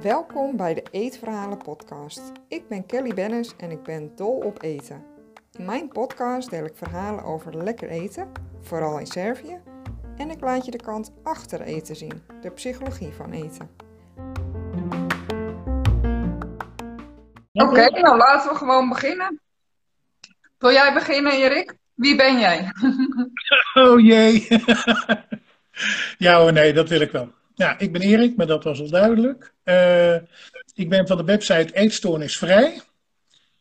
Welkom bij de Eetverhalen podcast. Ik ben Kelly Bennis en ik ben dol op eten. In mijn podcast deel ik verhalen over lekker eten, vooral in Servië, en ik laat je de kant achter eten zien, de psychologie van eten. Oké, nou laten we gewoon beginnen. Wil jij beginnen, Erik? Wie ben jij? Oh jee. ja hoor, nee, dat wil ik wel. Ja, ik ben Erik, maar dat was al duidelijk. Uh, ik ben van de website Eetstoornisvrij.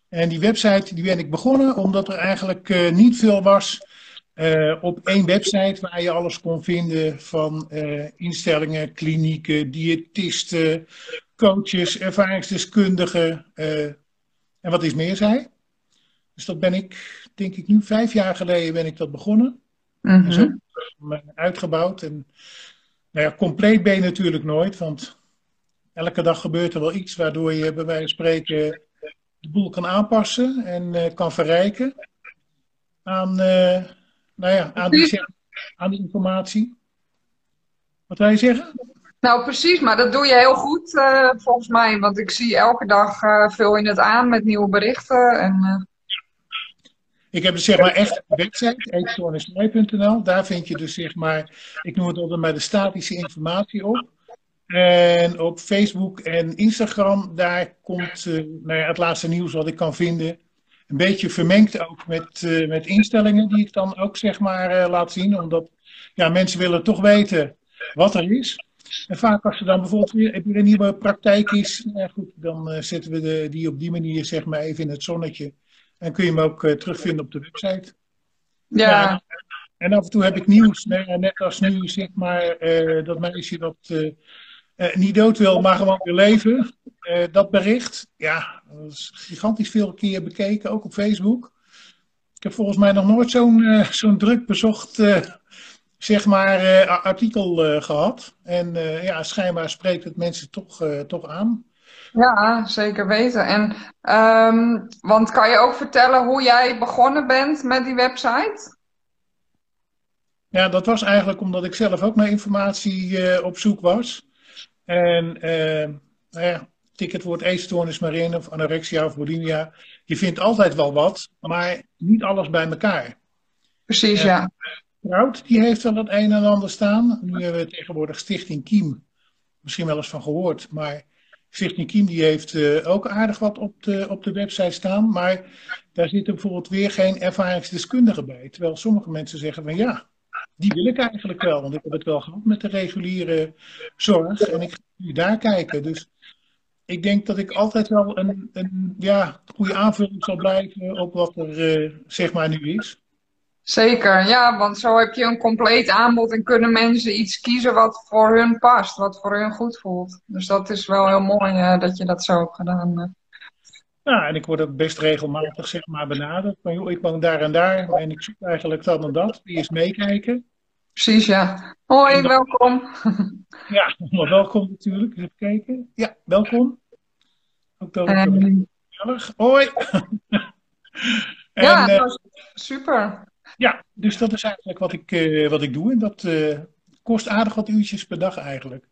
En die website die ben ik begonnen omdat er eigenlijk uh, niet veel was uh, op één website waar je alles kon vinden van instellingen, klinieken, diëtisten, coaches, ervaringsdeskundigen en wat is meer zij. Dus dat ben ik, denk ik nu vijf jaar geleden ben ik dat begonnen. Mm -hmm. En zo uitgebouwd. En nou ja, compleet ben je natuurlijk nooit, want elke dag gebeurt er wel iets waardoor je bij wijze van spreken de boel kan aanpassen en uh, kan verrijken aan, uh, nou ja, aan, die, aan die informatie. Wat wil je zeggen? Nou, precies, maar dat doe je heel goed uh, volgens mij. Want ik zie elke dag veel in het aan met nieuwe berichten. En, ik heb dus zeg maar echt een website, eetstoornisvrij.nl. Daar vind je dus zeg maar, ik noem het altijd maar de statische informatie op. En op Facebook en Instagram, daar komt uh, nou ja, het laatste nieuws wat ik kan vinden. Een beetje vermengd ook met, uh, met instellingen die ik dan ook zeg maar uh, laat zien. Omdat ja, mensen willen toch weten wat er is. En vaak als er dan bijvoorbeeld weer, weer een nieuwe praktijk is, nou goed, dan zetten we de, die op die manier zeg maar even in het zonnetje. En kun je hem ook uh, terugvinden op de website. Ja. ja. En af en toe heb ik nieuws, net als nu, zeg maar, uh, dat meisje dat uh, niet dood wil, maar gewoon wil leven. dat bericht, ja, dat is gigantisch veel keer bekeken, ook op Facebook. Ik heb volgens mij nog nooit zo'n zo'n druk bezocht, zeg maar, artikel gehad. En ja, schijnbaar spreekt het mensen toch, toch aan. Ja, zeker weten. En, um, want kan je ook vertellen hoe jij begonnen bent met die website? Ja, dat was eigenlijk omdat ik zelf ook naar informatie uh, op zoek was. En uh, nou ja, tik het woord eetstoornis maar in, of anorexia of bulimia. Je vindt altijd wel wat, maar niet alles bij elkaar. Precies, ja. Trout, die heeft wel het een en ander staan. Nu hebben we tegenwoordig Stichting Kiem. Misschien wel eens van gehoord, maar Stichting Kiem die heeft uh, ook aardig wat op de, op de website staan, maar daar zitten bijvoorbeeld weer geen ervaringsdeskundigen bij. Terwijl sommige mensen zeggen van ja, die wil ik eigenlijk wel, want ik heb het wel gehad met de reguliere zorg en ik ga nu daar kijken. Dus ik denk dat ik altijd wel een, een ja, goede aanvulling zal blijven op wat er uh, zeg maar nu is. Zeker, ja, want zo heb je een compleet aanbod en kunnen mensen iets kiezen wat voor hun past, wat voor hun goed voelt. Dus dat is wel heel mooi uh, dat je dat zo hebt gedaan. Uh. Ja, en ik word ook best regelmatig zeg maar benaderd. Van, joh, ik woon daar en daar en ik zoek eigenlijk dat en dat. Die eens meekijken. Precies, ja. Hoi, dan... welkom. Ja, maar welkom natuurlijk. Even kijken. Ja, welkom. Ook dat um... Hoi. en, ja, uh, super. Ja, dus dat is eigenlijk wat ik, uh, wat ik doe. En dat uh, kost aardig wat uurtjes per dag eigenlijk.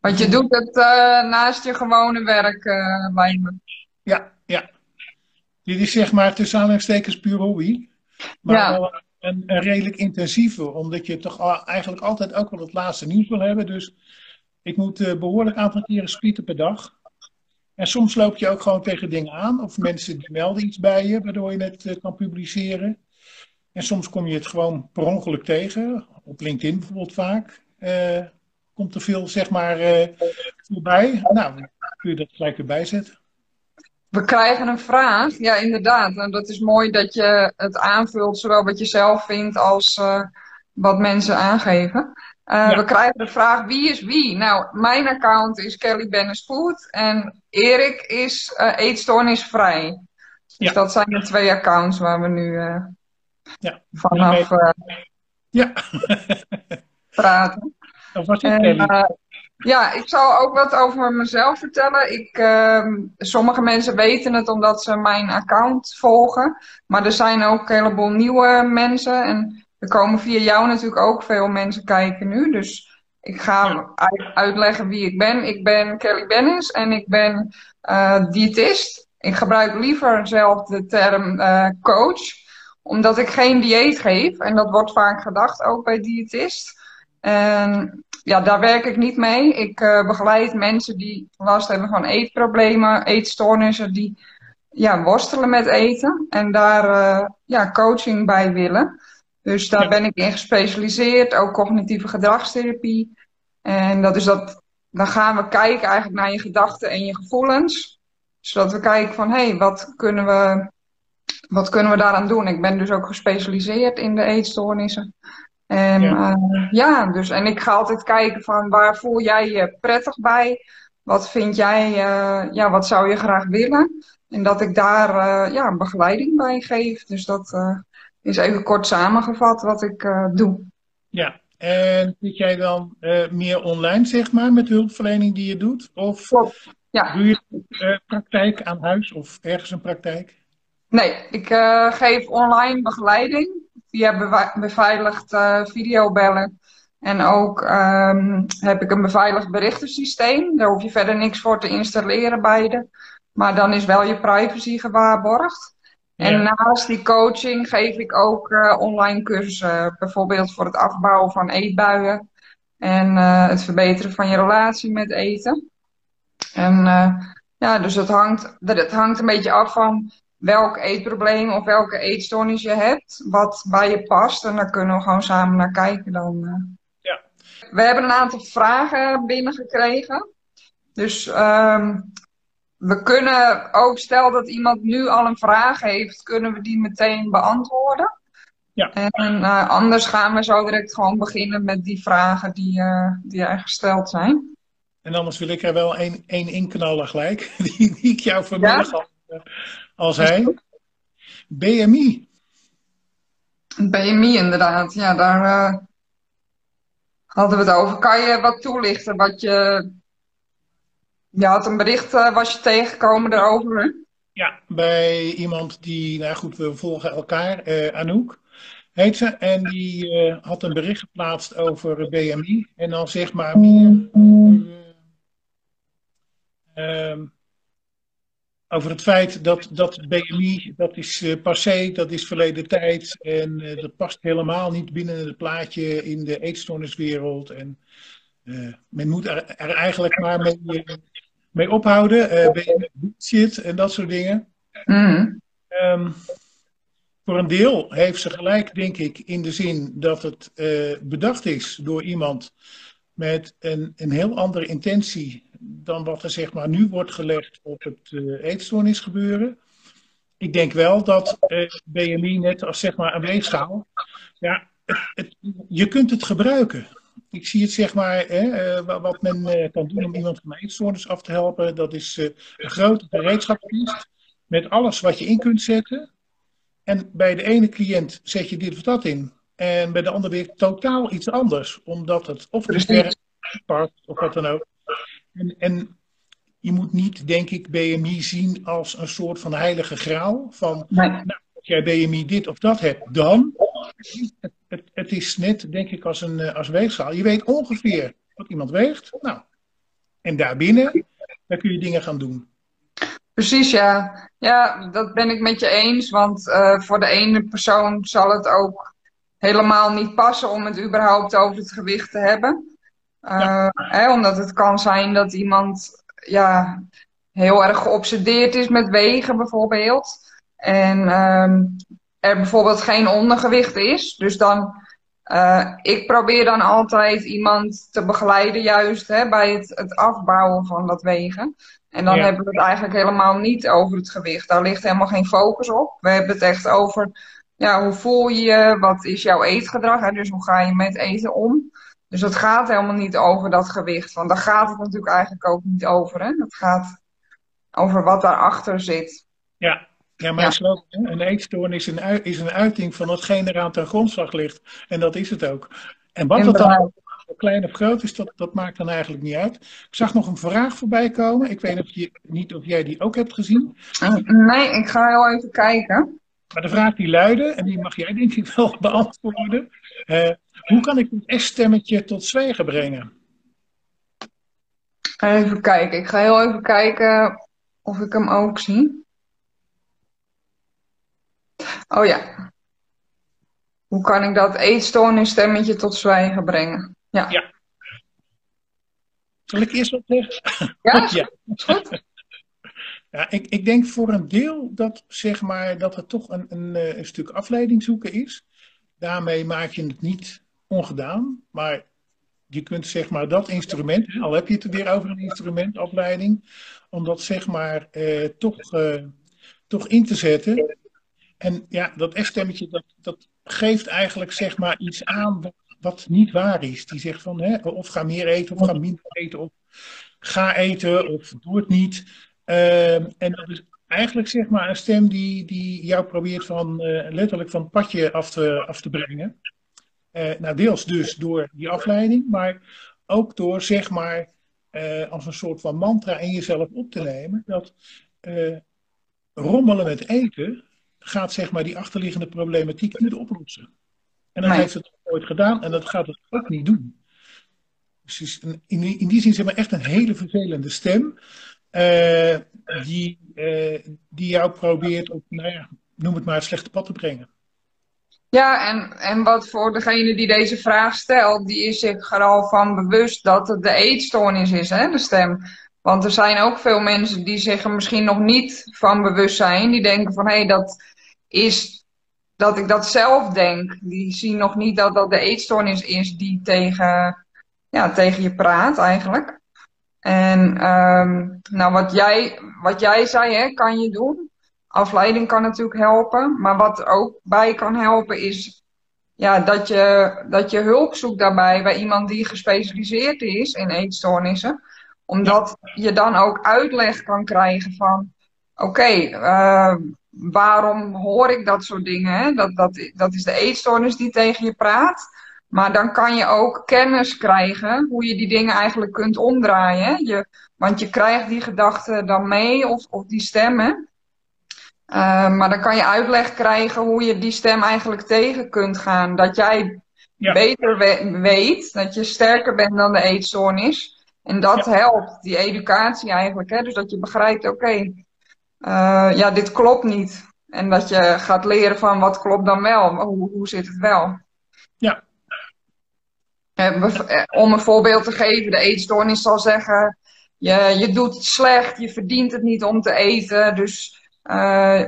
Want je doet het uh, naast je gewone werk bij me. Ja, ja. Dit is zeg maar tussen aanhalingstekens puur hobby. Maar ja. wel een, een, redelijk intensieve. Omdat je toch eigenlijk altijd ook wel het laatste nieuws wil hebben. Dus ik moet behoorlijk aantal keren spieten per dag. En soms loop je ook gewoon tegen dingen aan. Of mensen die melden iets bij je, waardoor je het kan publiceren. En soms kom je het gewoon per ongeluk tegen. Op LinkedIn bijvoorbeeld vaak. Uh, komt er veel, zeg maar, uh, voorbij. Nou, kun je dat gelijk erbij zetten. We krijgen een vraag. Ja, inderdaad. En dat is mooi dat je het aanvult, zowel wat je zelf vindt als uh, wat mensen aangeven. Ja. We krijgen de vraag, wie is wie? Nou, mijn account is Kelly Bennis Food en Erik is eetstoornisvrij. Dus ja. dat zijn de twee accounts waar we nu ja. vanaf uh, ja. praten. Of was en, uh, ja, ik zal ook wat over mezelf vertellen. Ik, uh, sommige mensen weten het omdat ze mijn account volgen. Maar er zijn ook een heleboel nieuwe mensen. En er komen via jou natuurlijk ook veel mensen kijken nu. Dus ik ga uitleggen wie ik ben. Ik ben Kelly Bennis en ik ben uh, diëtist. Ik gebruik liever zelf de term uh, coach, omdat ik geen dieet geef. En dat wordt vaak gedacht ook bij diëtist. En ja, daar werk ik niet mee. Ik uh, begeleid mensen die last hebben van eetproblemen, eetstoornissen, die ja, worstelen met eten en daar uh, ja, coaching bij willen. Dus daar ben ik in gespecialiseerd, ook cognitieve gedragstherapie. En dat is dat, dan gaan we kijken eigenlijk naar je gedachten en je gevoelens. Zodat we kijken van, hé, hey, wat kunnen we, wat kunnen we daaraan doen? Ik ben dus ook gespecialiseerd in de eetstoornissen. En ja. Uh, ja, dus en ik ga altijd kijken van waar voel jij je prettig bij? Wat vind jij, uh, ja, wat zou je graag willen? En dat ik daar uh, ja, begeleiding bij geef. Dus dat is even kort samengevat wat ik doe. Ja, en zit jij dan meer online, zeg maar, met de hulpverlening die je doet? Of Klopt. Ja. doe je praktijk aan huis of ergens een praktijk? Nee, ik geef online begeleiding via beveiligd uh, videobellen. En ook um, heb ik een beveiligd berichtensysteem. Daar hoef je verder niks voor te installeren beide. Maar dan is wel je privacy gewaarborgd. Ja. En naast die coaching geef ik ook uh, online cursussen. Bijvoorbeeld voor het afbouwen van eetbuien. En het verbeteren van je relatie met eten. En ja, dus het hangt, het hangt een beetje af van welk eetprobleem of welke eetstoornis je hebt, wat bij je past. En daar kunnen we gewoon samen naar kijken dan. Uh. Ja. We hebben een aantal vragen binnengekregen. Dus um, we kunnen ook, stel dat iemand nu al een vraag heeft, kunnen we die meteen beantwoorden. Ja. En uh, anders gaan we zo direct gewoon beginnen met die vragen die, uh, die er gesteld zijn. En anders wil ik er wel één, één inknallen gelijk, die, die ik jou vanmiddag ja? al als hij. BMI. BMI inderdaad, ja, daar uh, hadden we het over. Kan je wat toelichten wat je... Je had een bericht, uh, was je tegengekomen daarover, hè? Ja, bij iemand die, nou goed, we volgen elkaar, uh, Anouk heet ze. En die had een bericht geplaatst over BMI. En dan zeg maar meer... Uh, over het feit dat, dat BMI, dat is uh, passé, dat is verleden tijd. En uh, dat past helemaal niet binnen het plaatje in de eetstoorniswereld. En uh, men moet er, er, eigenlijk maar mee, mee ophouden. shit en dat soort dingen. Mm. Um, voor een deel heeft ze gelijk, denk ik, in de zin dat het bedacht is door iemand met een, een heel andere intentie dan wat er zeg maar nu wordt gelegd op het uh, eetstoornisgebeuren. Ik denk wel dat uh, eh, BMI net als zeg maar een weegschaal, ja, het, het, je kunt het gebruiken. Ik zie het zeg maar, hè, uh, wat men kan doen om iemand van eetstoornis af te helpen, dat is een grote gereedschapskist met alles wat je in kunt zetten. En bij de ene cliënt zet je dit of dat in. En bij de andere weer totaal iets anders. Omdat het of de sterk past of wat dan ook. En, en je moet niet, denk ik, BMI zien als een soort van heilige graal. Van, nee. nou, als jij BMI dit of dat hebt, dan. Het, het, het is net, denk ik, als een als weegschaal. Je weet ongeveer wat iemand weegt. Nou, en daarbinnen, daar kun je dingen gaan doen. Precies, ja. Ja, dat ben ik met je eens. Want uh, voor de ene persoon zal het ook helemaal niet passen om het überhaupt over het gewicht te hebben. Hè, omdat het kan zijn dat iemand ja, heel erg geobsedeerd is met wegen bijvoorbeeld. En um, er bijvoorbeeld geen ondergewicht is. Dus dan, uh, ik probeer dan altijd iemand te begeleiden juist hè, bij het, het afbouwen van dat wegen. En dan ja. hebben we het eigenlijk helemaal niet over het gewicht. Daar ligt helemaal geen focus op. We hebben het echt over ja, hoe voel je je, wat is jouw eetgedrag, hè, dus hoe ga je met eten om. Dus het gaat helemaal niet over dat gewicht. Want daar gaat het natuurlijk eigenlijk ook niet over. Hè? Het gaat over wat daarachter zit. Ja, ja maar ja. Een eetstoornis is een, is een uiting van hetgeen eraan ten grondslag ligt. En dat is het ook. En wat het dan klein of groot is, dat, dat maakt dan eigenlijk niet uit. Ik zag nog een vraag voorbij komen. Ik weet of je, niet of jij die ook hebt gezien. Nee, ik ga heel even kijken. Maar de vraag die luidde, en die mag jij denk ik wel beantwoorden. Uh, hoe kan ik het S-stemmetje tot zwijgen brengen? Even kijken. Ik ga heel even kijken of ik hem ook zie. Oh ja. Hoe kan ik dat eetstoornis stemmetje tot zwijgen brengen? Ja. ja. Zal ik eerst wat zeggen? Ja, ja. goed. Ja, ik, ik denk voor een deel dat, zeg maar, dat het toch een, een, eh, een stuk afleiding zoeken is. Daarmee maak je het niet ongedaan, maar je kunt zeg maar dat instrument, al heb je het er weer over een instrument, afleiding, om dat zeg maar eh, toch, eh, toch in te zetten. En ja, dat F-stemmetje, dat, dat geeft eigenlijk zeg maar iets aan wat, niet waar is. Die zegt van, hè, of ga meer eten, of ga minder eten, of ga eten, of doe het niet. Ehm, en dat is eigenlijk zeg maar een stem die, die jou probeert van, uh, letterlijk van het padje af te, af te brengen. Uh, nou, deels dus door die afleiding, maar ook door zeg maar uh, als een soort van mantra in jezelf op te nemen dat rommelen met eten gaat zeg maar die achterliggende problematiek niet oplossen. En dat heeft het ooit gedaan en dat gaat het ook niet doen. Dus in, in die zin zeg maar echt een hele vervelende stem. Die, die jou probeert op, nou ja, noem het maar, het slechte pad te brengen. Ja, en, en wat voor degene die deze vraag stelt, die is zich er al van bewust dat het de eetstoornis is, hè, de stem. Want er zijn ook veel mensen die zich er misschien nog niet van bewust zijn. Die denken van, hé, hey, dat is dat ik dat zelf denk. Die zien nog niet dat dat de eetstoornis is die tegen, ja, tegen je praat eigenlijk. En um, nou, wat jij, wat jij zei, hè, kan je doen. Afleiding kan natuurlijk helpen. Maar wat ook bij kan helpen is ja, dat, je, dat je hulp zoekt daarbij bij iemand die gespecialiseerd is in eetstoornissen. Omdat je dan ook uitleg kan krijgen van oké, uh, waarom hoor ik dat soort dingen? Hè? Dat, dat, dat is de eetstoornis die tegen je praat. Maar dan kan je ook kennis krijgen hoe je die dingen eigenlijk kunt omdraaien. Je, want je krijgt die gedachten dan mee of, of die stemmen. Uh, maar dan kan je uitleg krijgen hoe je die stem eigenlijk tegen kunt gaan. Dat jij beter weet, dat je sterker bent dan de eetstoornis. En dat helpt, die educatie eigenlijk. Hè? Dus dat je begrijpt, oké, okay, uh, ja, dit klopt niet. En dat je gaat leren van wat klopt dan wel, hoe, hoe zit het wel. Ja, eh, om een voorbeeld te geven, de eetstoornis zal zeggen: je, je doet het slecht, je verdient het niet om te eten, dus uh,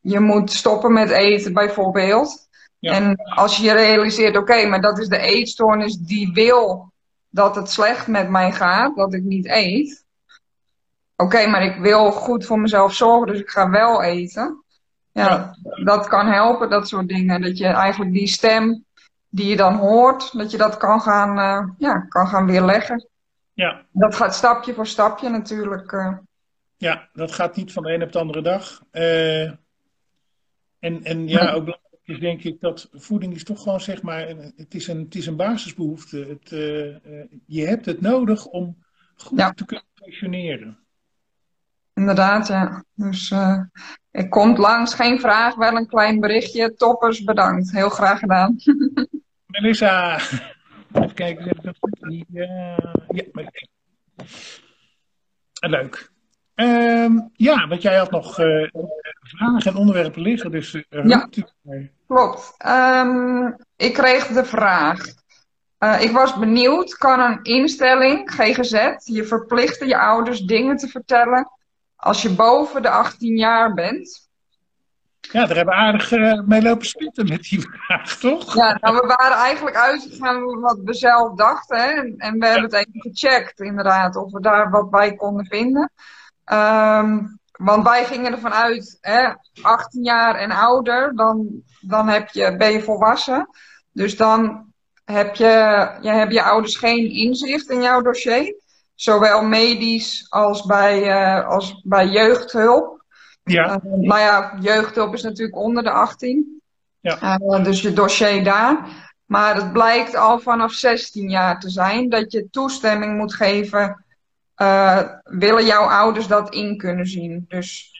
je moet stoppen met eten, bijvoorbeeld. Ja. En als je je realiseert: oké, maar dat is de eetstoornis die wil dat het slecht met mij gaat, dat ik niet eet. Oké, maar ik wil goed voor mezelf zorgen, dus ik ga wel eten. Ja, ja, dat kan helpen, dat soort dingen. Dat je eigenlijk die stem die je dan hoort, dat je dat kan gaan, uh, ja, kan gaan weerleggen. Ja. Dat gaat stapje voor stapje natuurlijk. Uh. Ja, dat gaat niet van de een op de andere dag. Uh, en, en ja, ook belangrijk is denk ik dat voeding is toch gewoon zeg maar, het is een, het is een basisbehoefte. Het, je hebt het nodig om goed ja. te kunnen functioneren. Inderdaad, ja. Dus ik komt langs, geen vraag, wel een klein berichtje. Toppers, bedankt. Heel graag gedaan. Melissa, even kijken? Ja, ja Leuk. Um, ja, want jij had nog uh, vragen en onderwerpen liggen, dus uh, ja, klopt. Um, ik kreeg de vraag. Uh, ik was benieuwd, kan een instelling, GGZ, je verplichten je ouders dingen te vertellen als je boven de 18 jaar bent? Ja, daar hebben we aardig mee lopen spitten met die vraag, toch? Ja, nou, we waren eigenlijk uitgegaan wat we zelf dachten. Hè? En, en we hebben het even gecheckt, inderdaad, of we daar wat bij konden vinden. Um, want wij gingen ervan uit, hè, 18 jaar en ouder, dan, dan heb je, ben je volwassen. Dus dan heb je, je, hebben je ouders geen inzicht in jouw dossier. Zowel medisch als bij, uh, als bij jeugdhulp. Ja. Uh, maar ja, jeugdhulp is natuurlijk onder de 18. Ja. Uh, dus je dossier daar. Maar het blijkt al vanaf 16 jaar te zijn dat je toestemming moet geven. Willen jouw ouders dat in kunnen zien? Dus,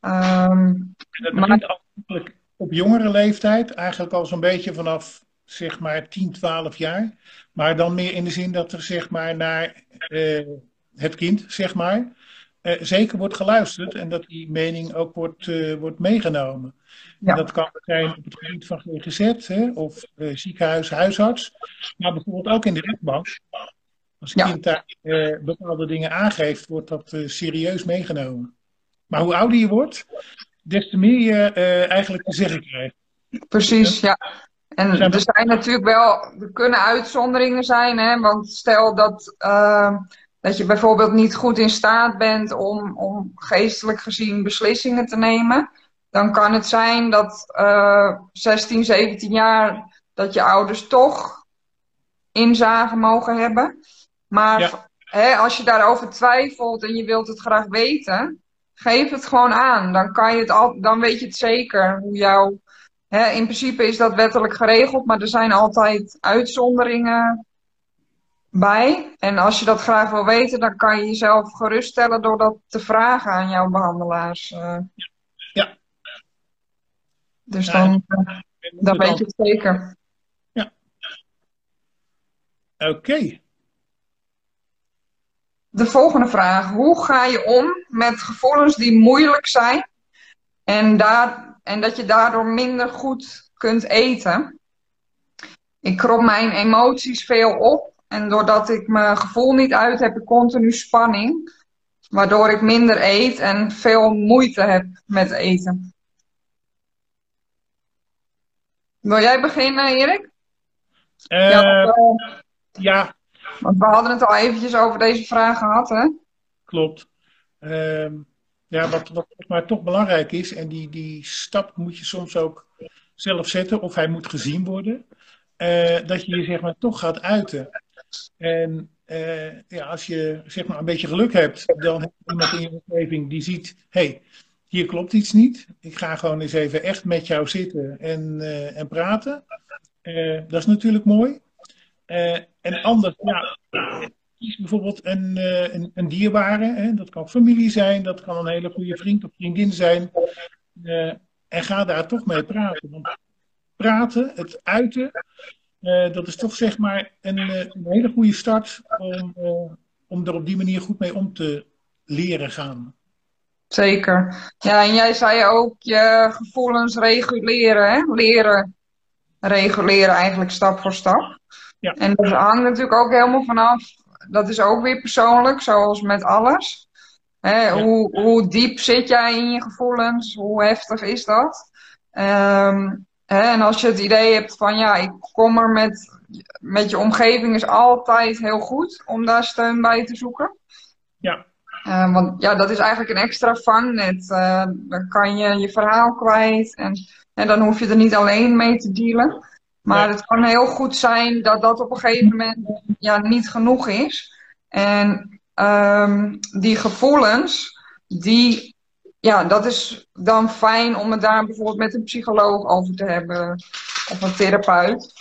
um, en dat begint maar... afhankelijk op jongere leeftijd, eigenlijk al zo'n beetje vanaf zeg maar 10, 12 jaar. Maar dan meer in de zin dat er zeg maar naar uh, het kind, zeg maar, uh, zeker wordt geluisterd en dat die mening ook wordt, uh, wordt meegenomen. Ja. En dat kan zijn op het gebied van GGZ hè, of ziekenhuis, huisarts, maar bijvoorbeeld ook in de rechtbank. Als een kind daar bepaalde dingen aangeeft, wordt dat serieus meegenomen. Maar hoe ouder je wordt, des te meer je eigenlijk te zeggen krijgt. Precies, ja. En er zijn natuurlijk wel, er kunnen uitzonderingen zijn, hè, want stel dat, uh, dat je bijvoorbeeld niet goed in staat bent om, om geestelijk gezien beslissingen te nemen, dan kan het zijn dat uh, 16, 17 jaar dat je ouders toch inzage mogen hebben. Maar ja. hè, als je daarover twijfelt en je wilt het graag weten, geef het gewoon aan. Dan, kan je het al, dan weet je het zeker hoe jouw in principe is dat wettelijk geregeld, maar er zijn altijd uitzonderingen bij. En als je dat graag wil weten, dan kan je jezelf geruststellen door dat te vragen aan jouw behandelaars. Uh. Ja. Dus dan, uh, dan weet je het zeker. Ja. Oké. Okay. De volgende vraag. Hoe ga je om met gevoelens die moeilijk zijn en daar en dat je daardoor minder goed kunt eten. Ik krop mijn emoties veel op en doordat ik mijn gevoel niet uit heb, ik continu spanning, waardoor ik minder eet en veel moeite heb met eten. Wil jij beginnen, Erik? Uh, ja, ja. Want we hadden het al eventjes over deze vraag gehad, hè? Klopt. Uh, ja, wat, wat maar toch belangrijk is, en die, die stap moet je soms ook zelf zetten, of hij moet gezien worden, uh, dat je je zeg maar toch gaat uiten. En uh, ja, als je zeg maar een beetje geluk hebt, dan heb je iemand in je omgeving die ziet, hey, hier klopt iets niet. Ik ga gewoon eens even echt met jou zitten en, uh, en praten. dat is natuurlijk mooi. En anders, ja, kies bijvoorbeeld een, uh, een, een dierbare. Hè? Dat kan familie zijn, dat kan een hele goede vriend of vriendin zijn. Uh, en ga daar toch mee praten. Want praten, het uiten, dat is toch zeg maar een, een hele goede start om, om er op die manier goed mee om te leren gaan. Zeker. Ja, en jij zei ook je gevoelens reguleren, hè? leren reguleren eigenlijk stap voor stap. Ja. En dat hangt natuurlijk ook helemaal vanaf dat is ook weer persoonlijk, zoals met alles. Hè, hoe, hoe diep zit jij in je gevoelens? Hoe heftig is dat? Um, hè, en als je het idee hebt van ja, ik kom er met, met je omgeving is altijd heel goed om daar steun bij te zoeken. Ja. Uh, want ja, dat is eigenlijk een extra vangnet. Uh, dan kan je je verhaal kwijt en, en dan hoef je er niet alleen mee te dealen. Maar het kan heel goed zijn dat dat op een gegeven moment ja, niet genoeg is. En um, die gevoelens, die, ja, dat is dan fijn om het daar bijvoorbeeld met een psycholoog over te hebben. Of een therapeut.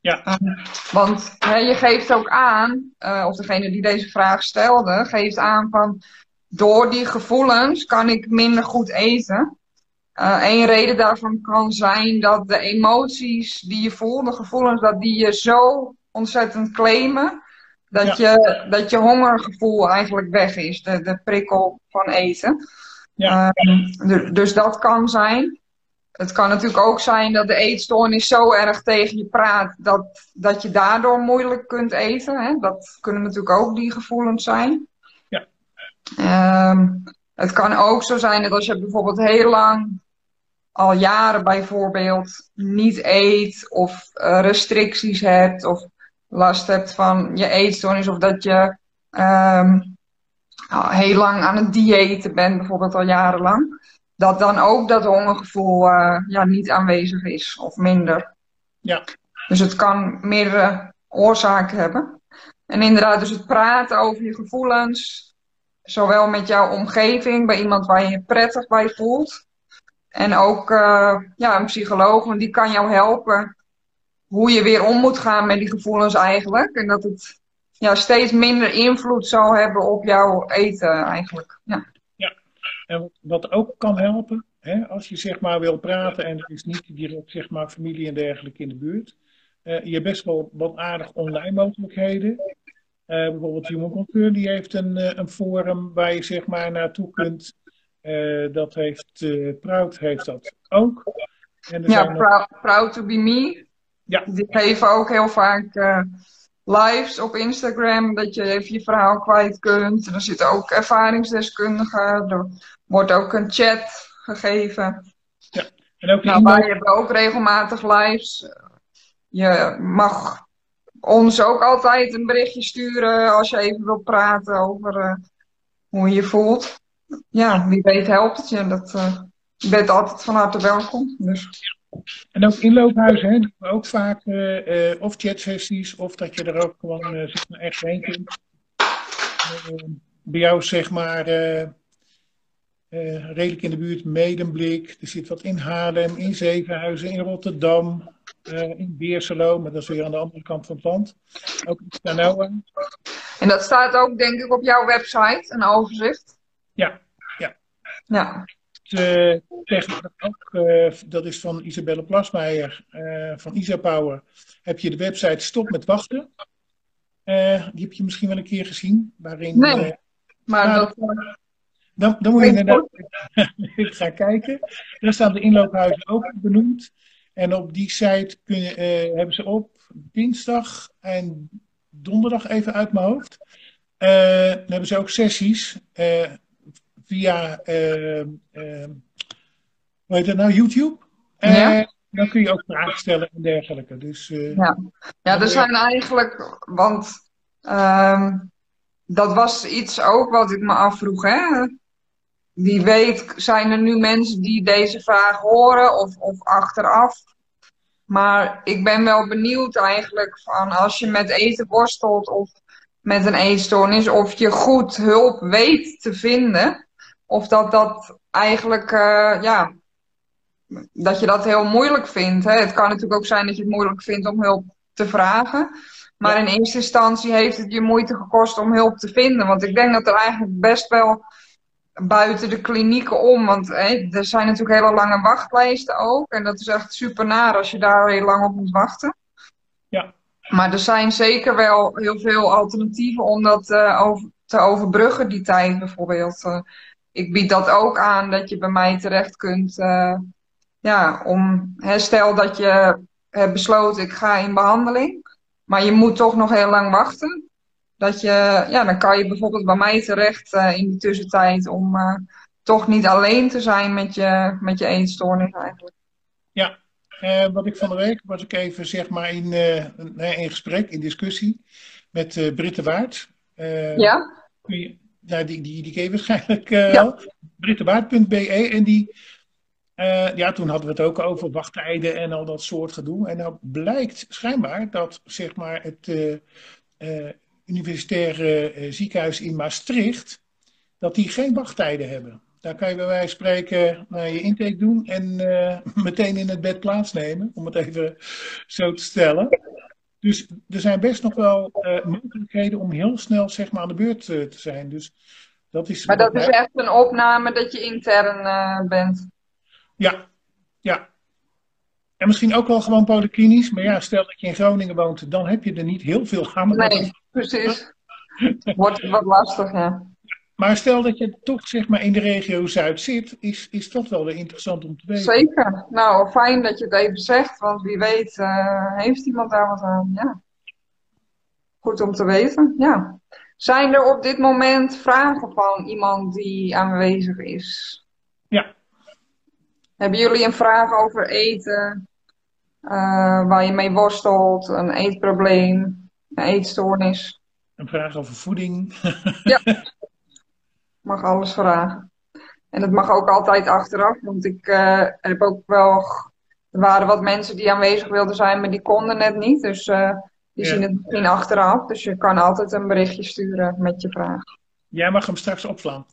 Ja. Um, want hè, je geeft ook aan, uh, of degene die deze vraag stelde, geeft aan van door die gevoelens kan ik minder goed eten. Uh, een reden daarvan kan zijn dat de emoties die je voelt, de gevoelens, dat die je zo ontzettend claimen, dat, ja. je, dat je hongergevoel eigenlijk weg is, de, de prikkel van eten. Ja. Uh, dus dat kan zijn. Het kan natuurlijk ook zijn dat de eetstoornis zo erg tegen je praat dat, dat je daardoor moeilijk kunt eten. Hè? Dat kunnen natuurlijk ook die gevoelens zijn. Ja. Uh, het kan ook zo zijn dat als je bijvoorbeeld heel lang al jaren bijvoorbeeld niet eet of uh, restricties hebt of last hebt van je eetstoornis of dat je um, heel lang aan het diëten bent, bijvoorbeeld al jarenlang, dat dan ook dat hongergevoel uh, ja, niet aanwezig is of minder. Ja. Dus het kan meerdere oorzaken hebben. En inderdaad, dus het praten over je gevoelens, zowel met jouw omgeving, bij iemand waar je je prettig bij voelt, en ook uh, ja, een psycholoog, want die kan jou helpen hoe je weer om moet gaan met die gevoelens eigenlijk. En dat het ja, steeds minder invloed zal hebben op jouw eten eigenlijk. Ja, ja. en wat ook kan helpen, Hè, als je zeg maar wil praten en er is niet direct zeg maar, familie en dergelijke in de buurt. Uh, je hebt best wel wat aardig online mogelijkheden. Uh, bijvoorbeeld Human Concur die heeft een, een forum waar je zeg maar naartoe kunt. Uh, dat heeft Proud heeft dat ook. En er ja, proud, proud, to be me. Ja. Die geven ook heel vaak lives op Instagram, dat je even je verhaal kwijt kunt. Er zitten ook ervaringsdeskundigen, er wordt ook een chat gegeven. Ja. En ook nou, wij hebben ook regelmatig lives. Je mag ons ook altijd een berichtje sturen als je even wilt praten over hoe je je voelt. Ja, wie weet helpt het je. Dat, uh, je bent altijd van harte welkom. Dus. En ook inloophuizen, hè, ook vaak uh, uh, of chatsessies, of dat je er ook gewoon uh, zeg maar echt heen kunt. bij jou zeg maar redelijk in de buurt Medemblik, er zit wat in Haarlem, in Zevenhuizen, in Rotterdam, in Beerselo, maar dat is weer aan de andere kant van het land. Ook in Stanoa. En dat staat ook denk ik op jouw website, een overzicht? Ja, ja. Ja uh, tegenwoordig ook, uh, dat is van Isabelle Plasmeijer uh, van Isapower, heb je de website Stop met Wachten. die heb je misschien wel een keer gezien. Waarin, nee, maar nou, dat... Dan, dan moet je inderdaad gaan kijken. Daar staan de inloophuizen ook benoemd. En op die site kun je, hebben ze op dinsdag en donderdag even uit mijn hoofd. dan hebben ze ook sessies via uh, uh, hoe heet dat nou, YouTube. Ja. dan kun je ook vragen stellen en dergelijke. Dus, uh, ja. ja, er zijn eigenlijk, want ehm, dat was iets ook wat ik me afvroeg. Hè? Wie weet zijn er nu mensen die deze vraag horen of, of achteraf. Maar ik ben wel benieuwd eigenlijk van als je met eten worstelt of met een eetstoornis, of je goed hulp weet te vinden. Of dat dat eigenlijk, uh, ja, dat je dat heel moeilijk vindt. Hè? Het kan natuurlijk ook zijn dat je het moeilijk vindt om hulp te vragen. Maar in eerste instantie heeft het je moeite gekost om hulp te vinden. Want ik denk dat er eigenlijk best wel buiten de klinieken om. Want hè, er zijn natuurlijk hele lange wachtlijsten ook. En dat is echt super naar als je daar heel lang op moet wachten. Ja. Maar er zijn zeker wel heel veel alternatieven om dat uh, over, te overbruggen, die tijd bijvoorbeeld. Uh, ik bied dat ook aan dat je bij mij terecht kunt. Uh, ja, om, hè, stel dat je hebt besloten, ik ga in behandeling, maar je moet toch nog heel lang wachten. Dat je, ja, dan kan je bijvoorbeeld bij mij terecht uh, in die tussentijd om uh, toch niet alleen te zijn met je, met je eetstoornis eigenlijk. Ja, wat ik van de week was ik even zeg maar in, in gesprek, in discussie met Britte Waard. ja? Nou, die, die, die ken je waarschijnlijk uh, ja. Brittebaard.be. En die, uh, ja, toen hadden we het ook over wachttijden en al dat soort gedoe. En nou blijkt schijnbaar dat zeg maar, het uh, universitaire ziekenhuis in Maastricht, dat die geen wachttijden hebben. Daar kan je bij wijze van spreken uh, je intake doen en meteen in het bed plaatsnemen, om het even zo te stellen. Dus er zijn best nog wel uh, mogelijkheden om heel snel zeg maar, aan de beurt uh, te zijn. Dus dat is maar dat is echt een opname dat je intern uh, bent? Ja, ja. En misschien ook wel gewoon polyklinisch. Maar ja, stel dat je in Groningen woont, dan heb je er niet heel veel aan. Nee, precies. Wordt wat lastig, ja. Maar stel dat je toch zeg maar in de regio Zuid zit, is, is dat wel weer interessant om te weten. Zeker. Nou, fijn dat je het even zegt, want wie weet uh, heeft iemand daar wat aan. Ja. Goed om te weten, ja. Zijn er op dit moment vragen van iemand die aanwezig is? Ja. Hebben jullie een vraag over eten, uh, waar je mee worstelt, een eetprobleem, een eetstoornis? Een vraag over voeding. ja. mag alles vragen. En het mag ook altijd achteraf, want ik uh, heb ook wel. Er waren wat mensen die aanwezig wilden zijn, maar die konden net niet. Dus uh, die zien het misschien achteraf. Dus je kan altijd een berichtje sturen met je vraag. Jij mag hem straks opslaan.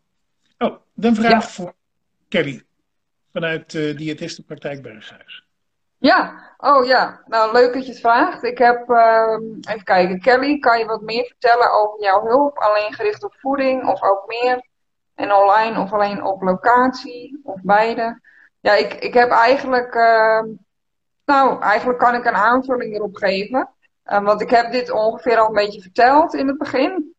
Oh, dan vraag ja. voor Kelly vanuit uh, Diëtistenpraktijk Berghuis. Ja, oh ja. Nou, leuk dat je het vraagt. Ik heb, uh, even kijken. Kelly, kan je wat meer vertellen over jouw hulp? Alleen gericht op voeding of ook meer? En online of alleen op locatie of beide? Ja, ik, ik heb eigenlijk, uh, nou, eigenlijk kan ik een aanvulling erop geven. Uh, want ik heb dit ongeveer al een beetje verteld in het begin.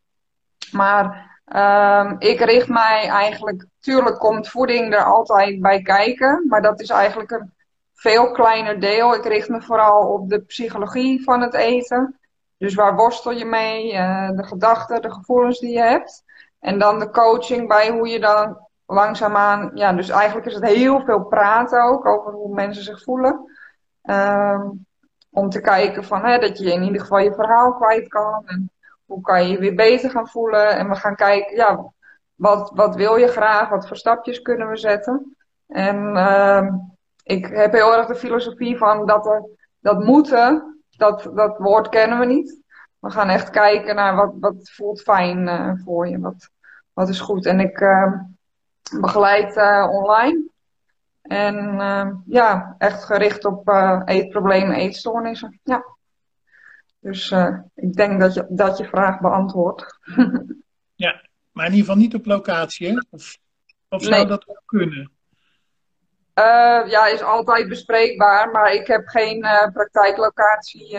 Maar uh, ik richt mij eigenlijk, tuurlijk komt voeding er altijd bij kijken. Maar dat is eigenlijk een veel kleiner deel. Ik richt me vooral op de psychologie van het eten. Dus waar worstel je mee? Uh, de gedachten, de gevoelens die je hebt. En dan de coaching bij hoe je dan langzaamaan, ja, dus eigenlijk is het heel veel praten ook over hoe mensen zich voelen. Um, om te kijken van, hè, dat je in ieder geval je verhaal kwijt kan. En hoe kan je je weer beter gaan voelen. En we gaan kijken, ja, wat, wat wil je graag? Wat voor stapjes kunnen we zetten? En uh, ik heb heel erg de filosofie van dat er, dat moeten, dat, dat woord kennen we niet. We gaan echt kijken naar wat, wat voelt fijn uh, voor je, wat, wat is goed. En ik uh, begeleid uh, online. En ja, echt gericht op eetproblemen, eetstoornissen. Ja. Dus ik denk dat je, dat je vraag beantwoordt. ja, maar in ieder geval niet op locatie, hè? Of, of zou dat ook kunnen? Uh, ja, is altijd bespreekbaar, maar ik heb geen uh, praktijklocatie.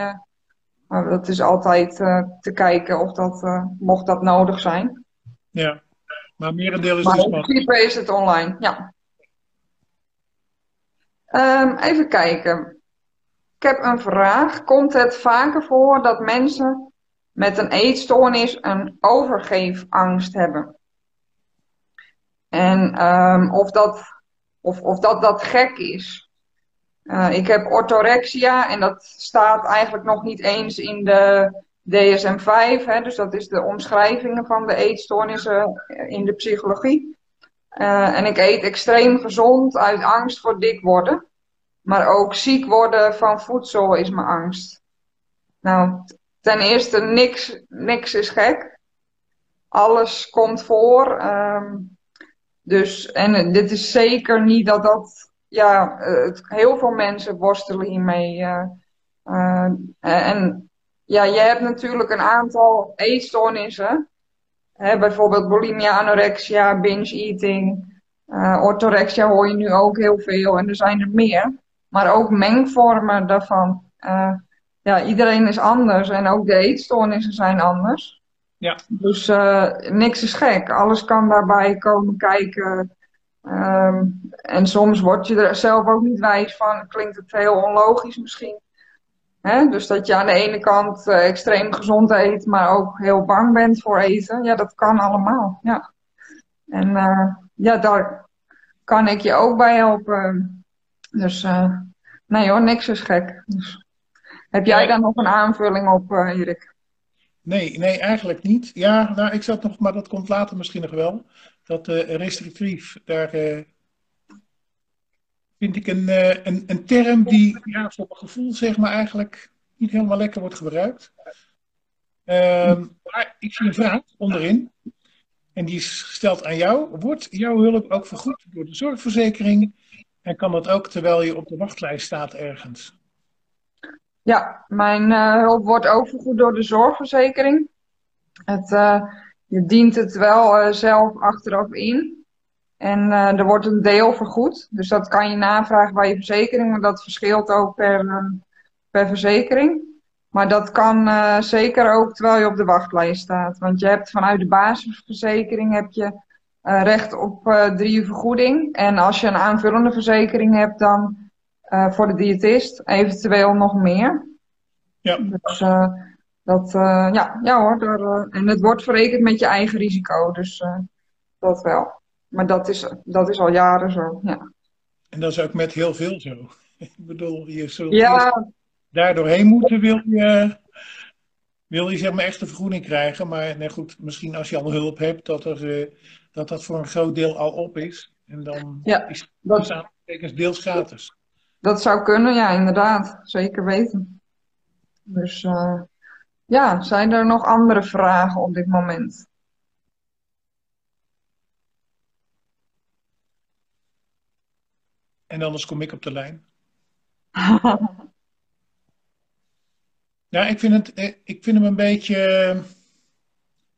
Maar dat is altijd te kijken of dat, mocht dat nodig zijn. Ja, maar merendeel is maar dus... in principe is het online, ja. Um, even kijken. Ik heb een vraag. Komt het vaker voor dat mensen met een eetstoornis een overgeefangst hebben? En um, of dat of, of dat dat gek is. Uh, ik heb orthorexia en dat staat eigenlijk nog niet eens in de DSM-5. Hè, dus dat is de omschrijvingen van de eetstoornissen in de psychologie. Uh, en ik eet extreem gezond uit angst voor dik worden. Maar ook ziek worden van voedsel is mijn angst. Nou, ten eerste, niks, niks is gek. Alles komt voor. Um, dus, en dit is zeker niet dat dat, ja, het, heel veel mensen worstelen hiermee. Uh, en ja, je hebt natuurlijk een aantal eetstoornissen. Hè, bijvoorbeeld bulimia, anorexia, binge eating. Uh, orthorexia hoor je nu ook heel veel en er zijn er meer. Maar ook mengvormen daarvan. ja, iedereen is anders en ook de eetstoornissen zijn anders. Ja. Dus uh, niks is gek. Alles kan daarbij komen kijken. Um, en soms word je er zelf ook niet wijs van. Klinkt het heel onlogisch misschien. Dus dat je aan de ene kant uh, extreem gezond eet, maar ook heel bang bent voor eten. Ja, dat kan allemaal. Ja. En uh, ja, daar kan ik je ook bij helpen. Dus nee hoor, niks is gek. Dus, heb jij daar nog een aanvulling op, Erik? Nee, nee, eigenlijk niet. Ja, nou, ik zat nog, maar dat komt later misschien nog wel. Dat restrictief, daar vind ik een, uh, een, een term die ja, voor gevoel zeg maar eigenlijk niet helemaal lekker wordt gebruikt. Ehm, maar ik zie een vraag onderin. En die is gesteld aan jou. Wordt jouw hulp ook vergoed door de zorgverzekering? En kan dat ook terwijl je op de wachtlijst staat ergens? Ja, mijn uh, hulp wordt ook vergoed door de zorgverzekering. Het, uh, je dient het wel zelf achteraf in. En er wordt een deel vergoed. Dus dat kan je navragen bij je verzekering. Maar dat verschilt ook per, per verzekering. Maar dat kan zeker ook terwijl je op de wachtlijst staat. Want je hebt vanuit de basisverzekering heb je recht op drie uur vergoeding. En als je een aanvullende verzekering hebt, dan voor de diëtist, eventueel nog meer. Ja. Dus dat, ja, ja hoor, daar, en het wordt verrekend met je eigen risico, dus dat wel. Maar dat is, dat is al jaren zo, ja. En dat is ook met heel veel zo. Ik bedoel, je zult ja. daar doorheen moeten, wil je, wil je zeg maar echt een vergoeding krijgen. Maar nee, goed, misschien als je al hulp hebt, dat, er, dat dat voor een groot deel al op is. En dan ja, is het dat... deels gratis. Dat zou kunnen, ja, inderdaad. Zeker weten. Dus uh, ja, zijn er nog andere vragen op dit moment? En anders kom ik op de lijn. ja, ik vind, het, eh, ik vind hem een beetje eh,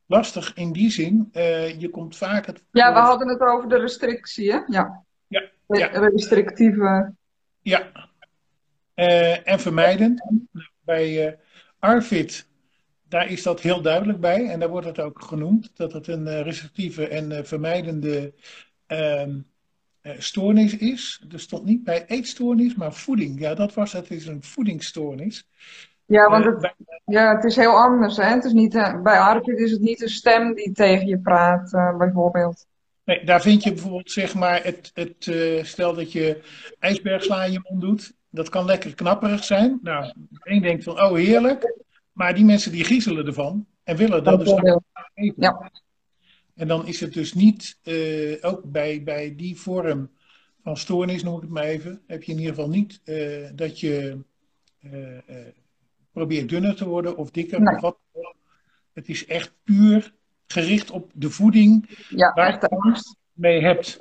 lastig in die zin. Uh, je komt vaak het. Ja, we hadden het over de restrictie, hè? Ja. Ja, ja. restrictieve. Ja. en vermijdend. Bij Arvid, daar is dat heel duidelijk bij. En daar wordt het ook genoemd. Dat het een restrictieve en vermijdende ehm, stoornis is. Er stond niet bij eetstoornis, maar voeding. Ja, dat was het. Het is een voedingsstoornis. Ja, want het, ja, het is heel anders. Hè? Het is niet, uh, bij Arvid is het niet een stem die tegen je praat, bijvoorbeeld. Nee, daar vind je bijvoorbeeld, zeg maar, het, het, uh, stel dat je ijsbergsla in je mond doet. Dat kan lekker knapperig zijn. Nou, één denkt van, oh heerlijk. Maar die mensen die griezelen ervan en willen dat dus eten. Ja. En dan is het dus niet, ook bij, bij die vorm van stoornis, noem ik het maar even, heb je in ieder geval niet dat je probeer dunner te worden of dikker of wat. Het is echt puur gericht op de voeding ja, waar je angst mee hebt.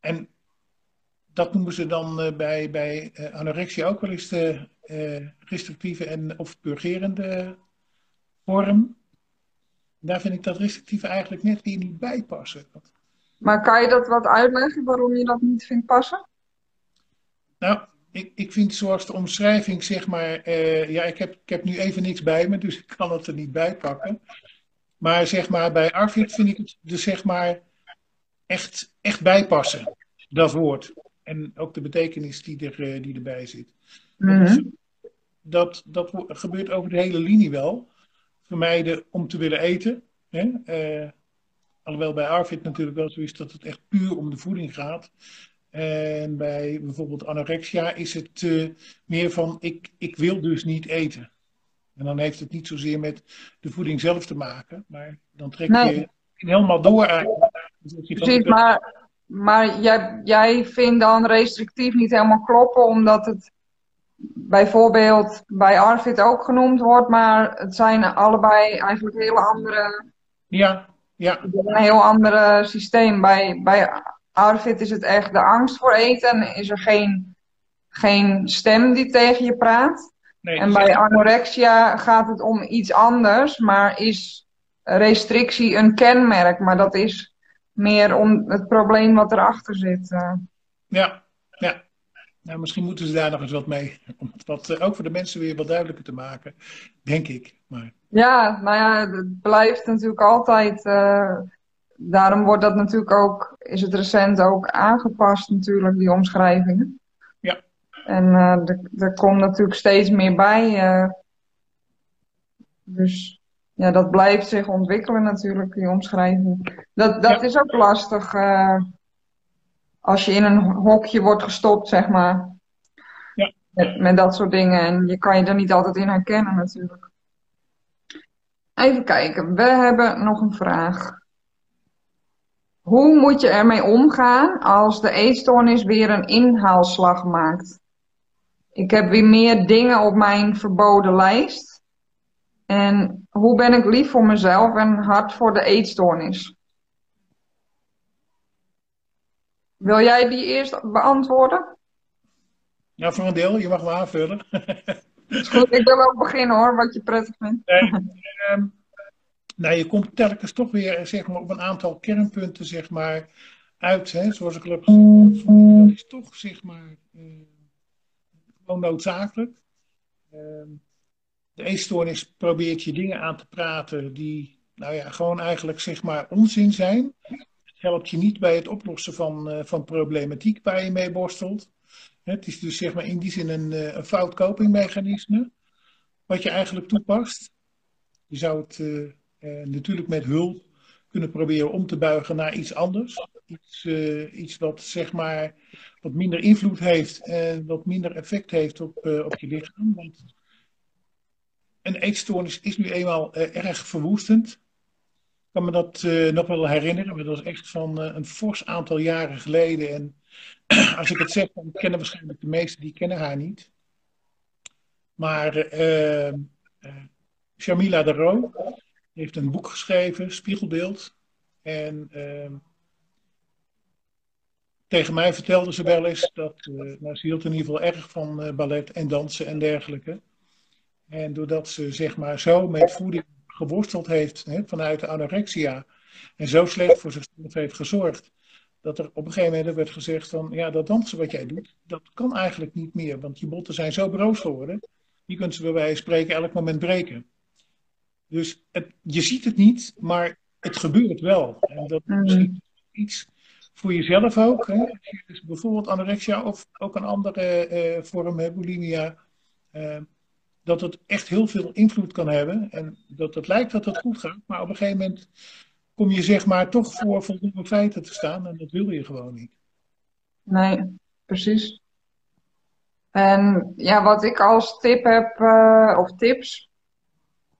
En dat noemen ze dan bij, bij anorexia ook wel eens de restrictieve en of purgerende vorm. Daar vind ik dat restrictieve eigenlijk net weer niet bij passen. Maar kan je dat wat uitleggen waarom je dat niet vindt passen? Nou, ik, ik vind zoals de omschrijving, zeg maar, uh, ja, ik heb, ik heb nu even niks bij me, dus ik kan het er niet bij pakken. Maar zeg maar, bij Arvid vind ik het dus zeg maar echt, echt bijpassen, dat woord. En ook de betekenis die, er, uh, die erbij zit. Mm dat, dat gebeurt over de hele linie wel. Vermijden om te willen eten. Hè? Uh, alhoewel bij Arvid natuurlijk wel zo is dat het echt puur om de voeding gaat. En bij bijvoorbeeld anorexia is het uh, meer van ik, ik wil dus niet eten. En dan heeft het niet zozeer met de voeding zelf te maken, maar dan trek nee. je helemaal door eigenlijk. Dus Precies, maar, maar jij, jij vindt dan restrictief niet helemaal kloppen, omdat het bijvoorbeeld bij Arvid ook genoemd wordt, maar het zijn allebei eigenlijk hele andere. Ja, ja. Een heel ander systeem. Bij, bij Arvid is het echt de angst voor eten. Is er geen, geen stem die tegen je praat. Nee, en bij anorexia gaat het om iets anders, maar is restrictie een kenmerk. Maar dat is meer om het probleem wat erachter zit. Uh. Ja, ja. Nou, misschien moeten ze daar nog eens wat mee. Om het wat, uh, ook voor de mensen weer wat duidelijker te maken, denk ik. Maar... Ja, nou ja, het blijft natuurlijk altijd. Uh, daarom wordt dat natuurlijk ook, is het recent ook aangepast natuurlijk, die omschrijvingen. Ja. En uh, er, er komt natuurlijk steeds meer bij. Uh, dus ja, dat blijft zich ontwikkelen natuurlijk, die omschrijving. Dat, dat ja. is ook lastig als je in een hokje wordt gestopt, zeg maar. Ja. Met, met dat soort dingen. En je kan je er niet altijd in herkennen natuurlijk. Even kijken, we hebben nog een vraag. Hoe moet je ermee omgaan als de eetstoornis weer een inhaalslag maakt? Ik heb weer meer dingen op mijn verboden lijst. En hoe ben ik lief voor mezelf en hard voor de eetstoornis? Wil jij die eerst beantwoorden? Ja, voor een deel. Je mag me aanvullen. Is goed, ik wil wel beginnen hoor, wat je prettig vindt. Nee, nou, je komt telkens toch weer zeg maar, op een aantal kernpunten zeg maar, uit. Hè, zoals ik al heb gezegd. Dat is toch zeg maar, uh, gewoon noodzakelijk. Uh, de eetstoornis probeert je dingen aan te praten die nou ja, gewoon eigenlijk zeg maar onzin zijn. Helpt je niet bij het oplossen van, uh, van problematiek waar je mee borstelt. Het is dus zeg maar in die zin een, uh, een fout wat je eigenlijk toepast. Je zou het uh, natuurlijk met hulp kunnen proberen om te buigen naar iets anders. Iets, iets wat zeg maar wat minder invloed heeft en wat minder effect heeft op, op je lichaam. Want een eetstoornis is nu eenmaal erg verwoestend. Kan me dat nog wel herinneren, maar dat was echt van een fors aantal jaren geleden. En als ik het zeg, dan kennen waarschijnlijk de meesten, die kennen haar niet. Maar Shamila de Roo, heeft een boek geschreven, Spiegelbeeld. En uh, tegen mij vertelde ze wel eens dat, uh, nou, ze hield in ieder geval erg van uh, ballet en dansen en dergelijke. En doordat ze zeg maar zo met voeding geworsteld heeft hè, vanuit de anorexia en zo slecht voor zichzelf heeft gezorgd, dat er op een gegeven moment werd gezegd van, ja, dat dansen wat jij doet, dat kan eigenlijk niet meer, want je botten zijn zo broos geworden, je kunt ze bij wijze van spreken elk moment breken. Dus het, je ziet het niet, maar het gebeurt wel. En dat is misschien iets voor jezelf ook. Hè? Dus bijvoorbeeld anorexia of ook een andere uh, vorm, bulimia. Uh, dat het echt heel veel invloed kan hebben. En dat het lijkt dat het goed gaat, maar op een gegeven moment kom je zeg maar toch voor voldoende feiten te staan en dat wil je gewoon niet. Nee, precies. En ja, wat ik als tip heb, uh, of tips,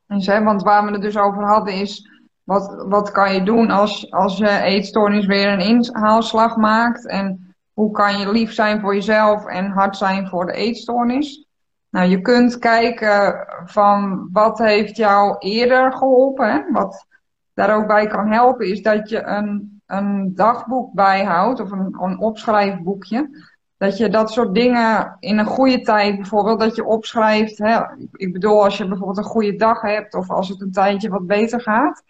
is, hè, want waar we het dus over hadden, is wat, wat kan je doen als, als je eetstoornis weer een inhaalslag maakt? En hoe kan je lief zijn voor jezelf en hard zijn voor de eetstoornis? Nou, je kunt kijken van wat heeft jou eerder geholpen. Wat daar ook bij kan helpen is dat je een, een dagboek bijhoudt of een, een opschrijfboekje. Dat je dat soort dingen in een goede tijd, bijvoorbeeld, dat je opschrijft. Hè? Ik bedoel, als je bijvoorbeeld een goede dag hebt of als het een tijdje wat beter gaat.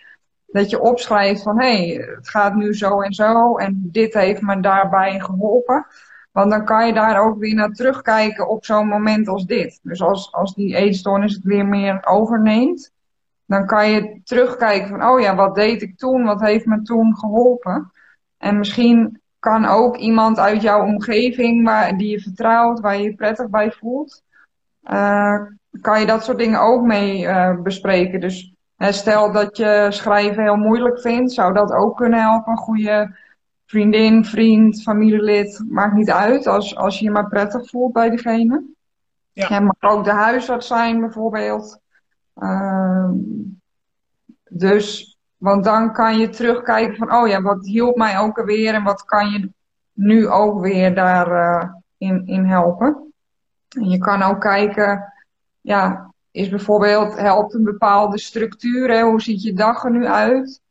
Dat je opschrijft van hé, hey, het gaat nu zo en zo en dit heeft me daarbij geholpen. Want dan kan je daar ook weer naar terugkijken op zo'n moment als dit. Dus als, als die eetstoornis het weer meer overneemt, dan kan je terugkijken van, oh ja, wat deed ik toen? Wat heeft me toen geholpen? En misschien kan ook iemand uit jouw omgeving waar, die je vertrouwt, waar je je prettig bij voelt, uh, kan je dat soort dingen ook mee uh, bespreken. Dus stel dat je schrijven heel moeilijk vindt, zou dat ook kunnen helpen. Goede vriendin, vriend, familielid, maakt niet uit. Als, als je je maar prettig voelt bij diegene. Ja. Mag ook de huisarts zijn bijvoorbeeld. Uh, dus, want dan kan je terugkijken van, oh ja, wat hielp mij ook alweer en wat kan je nu ook weer daarin uh, in, in helpen. En je kan ook kijken, ja, is bijvoorbeeld, helpt een bepaalde structuur, hè? hoe ziet je dag er nu uit?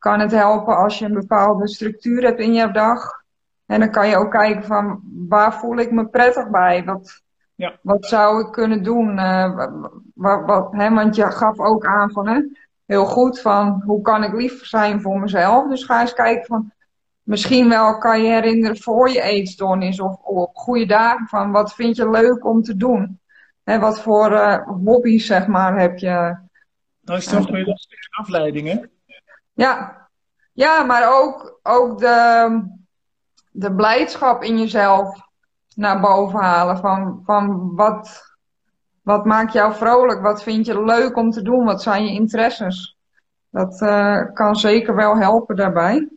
Kan het helpen als je een bepaalde structuur hebt in je dag. En dan kan je ook kijken van waar voel ik me prettig bij? Wat, ja. wat zou ik kunnen doen? Uh, wat, wat, hè, want je gaf ook aan van hè, heel goed van hoe kan ik lief zijn voor mezelf. Dus ga eens kijken van misschien wel kan je herinneren voor je eetstoornis of op goede dagen van wat vind je leuk om te doen. Hè, wat voor uh, hobby's zeg maar heb je. Nou is toch weer een afleiding hè? Ja, ja maar ook, ook de, de blijdschap in jezelf naar boven halen. Van, van wat, wat maakt jou vrolijk? Wat vind je leuk om te doen? Wat zijn je interesses? Dat uh, kan zeker wel helpen daarbij.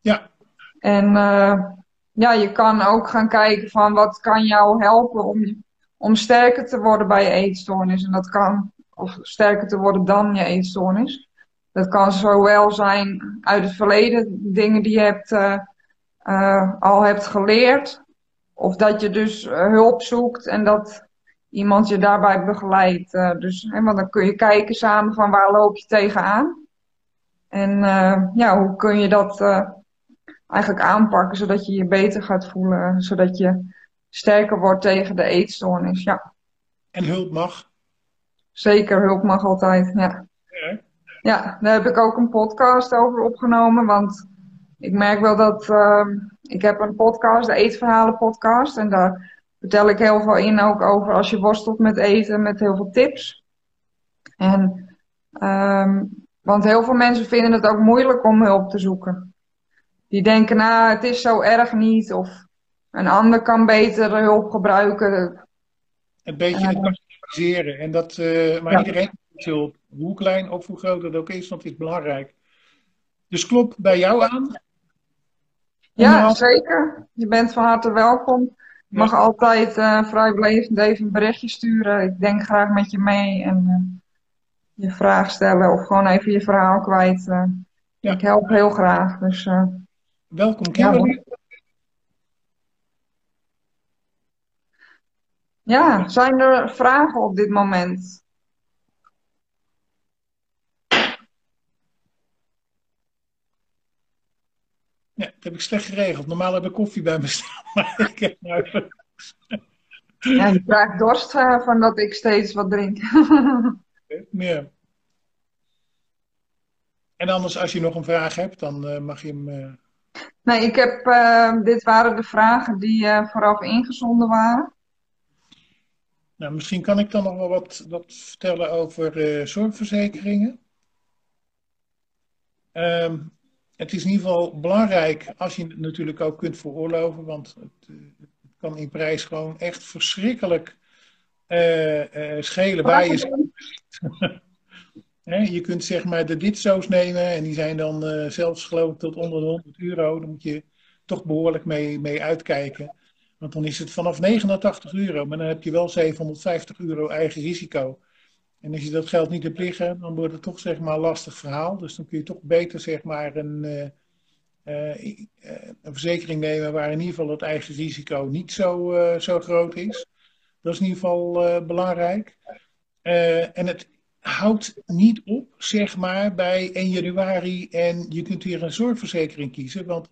Ja. En uh, ja, je kan ook gaan kijken van wat kan jou helpen om, om sterker te worden bij je eetstoornis. En dat kan, of sterker te worden dan je eetstoornis. Dat kan zowel zijn uit het verleden, dingen die je hebt, uh, uh, al hebt geleerd. Of dat je dus uh, hulp zoekt en dat iemand je daarbij begeleidt. dus, hè, want dan kun je kijken samen van waar loop je tegenaan. En ja, hoe kun je dat eigenlijk aanpakken zodat je je beter gaat voelen. Zodat je sterker wordt tegen de eetstoornis. Ja. En hulp mag? Zeker, hulp mag altijd, ja. Ja. Daar heb ik ook een podcast over opgenomen. Want ik merk wel dat uh, ik heb een podcast, de Eetverhalen podcast. En daar vertel ik heel veel in ook over als je worstelt met eten, met heel veel tips. En, um, want heel veel mensen vinden het ook moeilijk om hulp te zoeken. Die denken, nou, het is zo erg niet. Of een ander kan beter hulp gebruiken. Een beetje uh, En dat, uh, maar ja. iedereen hulp. Hoe klein of hoe groot het ook is, want het is belangrijk. Dus klop bij jou aan. Ja, zeker. Je bent van harte welkom. Je mag altijd uh, vrijblijvend even een berichtje sturen. Ik denk graag met je mee en uh, je vraag stellen of gewoon even je verhaal kwijt. Uh, ja. Ik help heel graag. Dus, welkom, Kimberly. Ja. ja, zijn er vragen op dit moment? Ja, dat heb ik slecht geregeld. Normaal heb ik koffie bij me staan, maar ik heb nou even... Ja, je krijgt dorst uh, van dat ik steeds wat drink. Meer. En anders, als je nog een vraag hebt, dan uh, mag je hem uh, Nee, ik heb, dit waren de vragen die vooraf ingezonden waren. Nou, misschien kan ik dan nog wel wat, wat vertellen over zorgverzekeringen. Um, het is in ieder geval belangrijk als je het natuurlijk ook kunt veroorloven, want het, het kan in prijs gewoon echt verschrikkelijk schelen waar je je kunt zeg maar de ditso's nemen en die zijn dan uh, zelfs geloof ik tot onder de 100 euro. Daar moet je toch behoorlijk mee, mee uitkijken. Want dan is het vanaf 89 euro, maar dan heb je wel 750 euro eigen risico. En als je dat geld niet hebt liggen, dan wordt het toch zeg maar een lastig verhaal. Dus dan kun je toch beter zeg maar een, uh, uh, een verzekering nemen waar in ieder geval het eigen risico niet zo, zo groot is. Dat is in ieder geval belangrijk. en het houdt niet op, zeg maar, bij 1 januari en je kunt weer een zorgverzekering kiezen. Want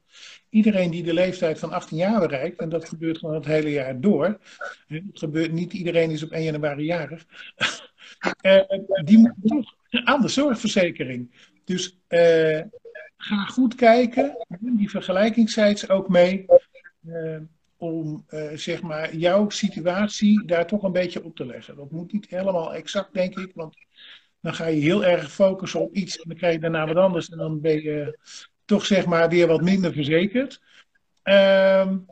iedereen die de leeftijd van 18 jaar bereikt, en dat gebeurt gewoon het hele jaar door, het gebeurt, niet iedereen is op 1 januari jarig, uh, die moet aan de zorgverzekering. Dus uh, ga goed kijken, die vergelijkingssites ook mee. Uh, om zeg maar jouw situatie daar toch een beetje op te leggen. Dat moet niet helemaal exact, denk ik, want dan ga je heel erg focussen op iets en dan krijg je daarna wat anders en dan ben je toch zeg maar weer wat minder verzekerd. Um,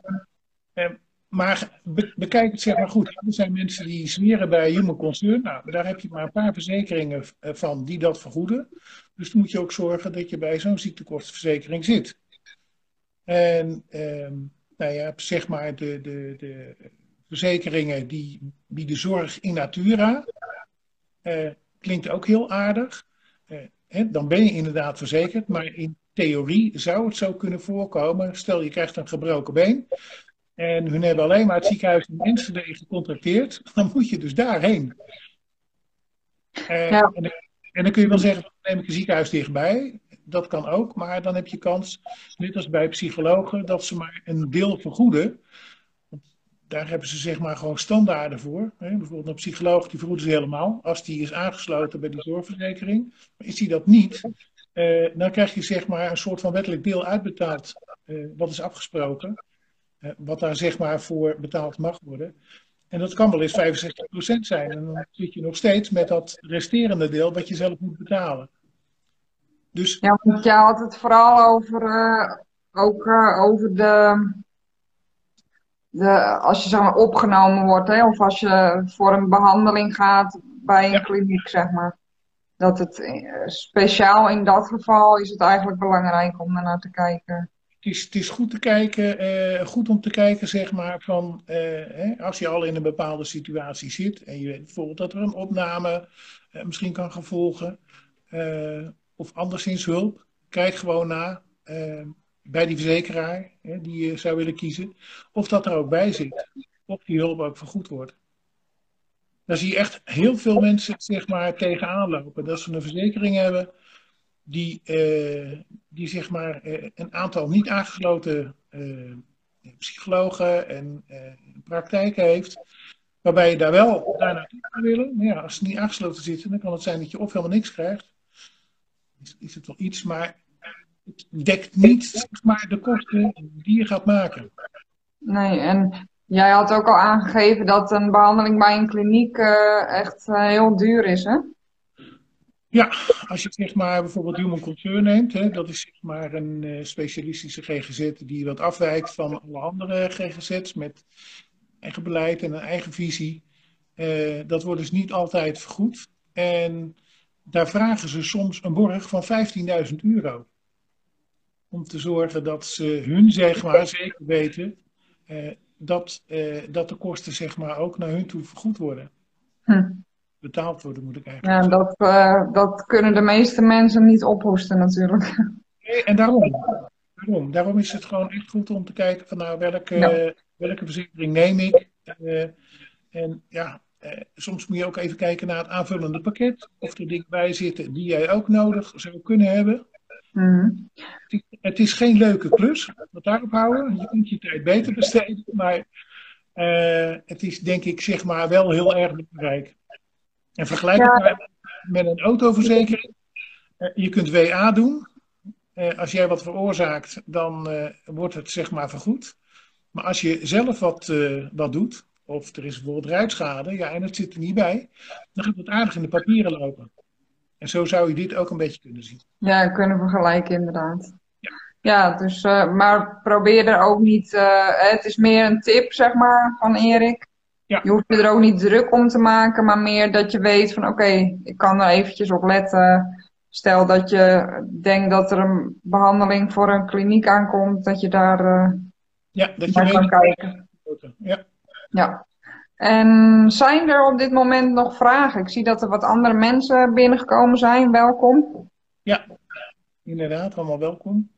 maar bekijk het zeg maar goed. Er zijn mensen die smeren bij Human Concern. Nou, daar heb je maar een paar verzekeringen eh, van die dat vergoeden. Dus dan moet je ook zorgen dat je bij zo'n ziektekostenverzekering zit. En um, nou ja, zeg maar de, de, de verzekeringen die bieden zorg in natura. Uh, klinkt ook heel aardig. Hè, dan ben je inderdaad verzekerd, maar in theorie zou het zo kunnen voorkomen. Stel je krijgt een gebroken been en hun hebben alleen maar het ziekenhuis in Enschede gecontracteerd, dan moet je dus daarheen. Uh, ja. en, en, dan kun je wel zeggen, dan neem ik een ziekenhuis dichtbij. Dat kan ook, maar dan heb je kans, net als bij psychologen, dat ze maar een deel vergoeden daar hebben ze zeg maar gewoon standaarden voor. Hè? Bijvoorbeeld een psycholoog, die vergoeden ze helemaal. Als die is aangesloten bij die zorgverzekering. Maar is die dat niet, uh, dan krijg je zeg maar een soort van wettelijk deel uitbetaald. Wat is afgesproken. Uh, wat daar zeg maar voor betaald mag worden. En dat kan wel eens 65% zijn. En dan zit je nog steeds met dat resterende deel wat je zelf moet betalen. Dus... Ja, want je had het vooral over, ook over de de, als je zeg maar, opgenomen wordt, hè, of als je voor een behandeling gaat bij een kliniek, zeg maar. Dat het eh, speciaal in dat geval is het eigenlijk belangrijk om naar te kijken. Het is, het is goed te kijken, uh, goed om te kijken, zeg maar, van uh, hè, als je al in een bepaalde situatie zit en je weet bijvoorbeeld dat er een opname uh, misschien kan gaan volgen, of anderszins hulp, kijk gewoon na bij die verzekeraar hè, die je zou willen kiezen, of dat er ook bij zit, of die hulp ook vergoed wordt. Daar zie je echt heel veel mensen zeg maar, tegenaan lopen. Dat ze een verzekering hebben die, uh, die zeg maar, uh, een aantal niet aangesloten uh, psychologen en praktijken heeft. Waarbij je daar wel daar naartoe willen. Maar ja, als ze niet aangesloten zitten, dan kan het zijn dat je of helemaal niks krijgt. Is, is het wel iets, maar het dekt niet maar, de kosten die je gaat maken. Nee, en jij had ook al aangegeven dat een behandeling bij een kliniek echt heel duur is, hè? Ja, als je zeg maar bijvoorbeeld Human Concern neemt, hè, dat is zeg maar een uh, specialistische GGZ die wat afwijkt van alle andere GGZ's met eigen beleid en een eigen visie. dat wordt dus niet altijd vergoed. En daar vragen ze soms een borg van 15.000 euro om te zorgen dat ze hun, zeg maar, zeker weten eh, dat, eh, dat de kosten, zeg maar, ook naar hun toe vergoed worden. Hm. Betaald worden, moet ik eigenlijk Ja, dat, uh, dat kunnen de meeste mensen niet ophoesten, natuurlijk. Nee, en daarom, daarom. Daarom is het gewoon echt goed om te kijken van, nou, welke, ja. welke verzekering neem ik? en ja, soms moet je ook even kijken naar het aanvullende pakket. Of er dingen bij zitten die jij ook nodig zou kunnen hebben. Mm. Het is geen leuke klus, wat daarop houden. Je kunt je tijd beter besteden, maar uh, het is denk ik zeg maar wel heel erg belangrijk. En vergelijk het met een autoverzekering. Uh, je kunt WA doen. als jij wat veroorzaakt, dan wordt het zeg maar vergoed. Maar als je zelf wat, wat doet, of er is bijvoorbeeld ruitschade, ja, en het zit er niet bij, dan gaat het aardig in de papieren lopen. En zo zou je dit ook een beetje kunnen zien. Ja, kunnen vergelijken inderdaad. Ja, ja dus, uh, maar probeer er ook niet, uh, het is meer een tip, zeg maar, van Erik. Ja. Je hoeft je er ook niet druk om te maken, maar meer dat je weet van oké, ik kan er eventjes op letten. Stel dat je denkt dat er een behandeling voor een kliniek aankomt, dat je daar uh, ja, dat je kan kijken. Ja. ja. En zijn er op dit moment nog vragen? Ik zie dat er wat andere mensen binnengekomen zijn. Welkom. Ja, inderdaad, allemaal welkom.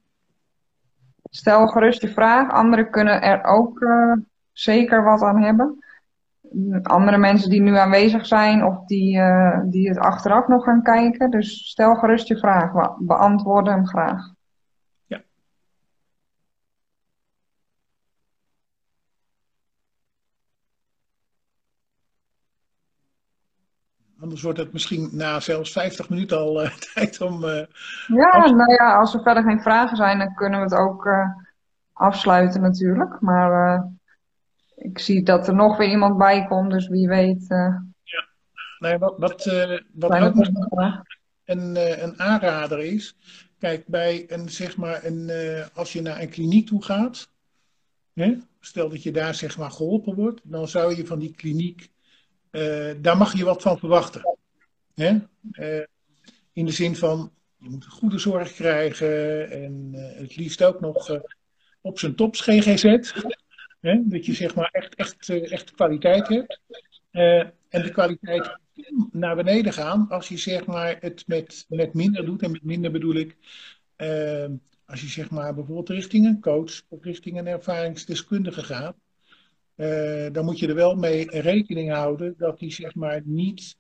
Stel gerust je vraag. Anderen kunnen er ook uh, zeker wat aan hebben. Andere mensen die nu aanwezig zijn of die, uh, die het achteraf nog gaan kijken. Dus stel gerust je vraag. We beantwoorden hem graag. Anders wordt het misschien na zelfs 50 minuten al uh, tijd om. Uh, ja, nou ja, als er verder geen vragen zijn, dan kunnen we het ook uh, afsluiten natuurlijk. Maar ik zie dat er nog weer iemand bij komt, dus wie weet. ja, nou wat, wat, wat ook een, een aanrader is. Kijk, bij een, zeg maar, een, als je naar een kliniek toe gaat, hè, stel dat je daar zeg maar geholpen wordt, dan zou je van die kliniek daar mag je wat van verwachten. Hè? In de zin van, je moet goede zorg krijgen en het liefst ook nog op zijn tops GGZ. Dat je zeg maar echt, echt, echt kwaliteit hebt. en de kwaliteit naar beneden gaan als je zeg maar het met, met minder doet. En met minder bedoel ik, als je zeg maar bijvoorbeeld richting een coach of richting een ervaringsdeskundige gaat dan moet je er wel mee rekening houden dat die zeg maar niet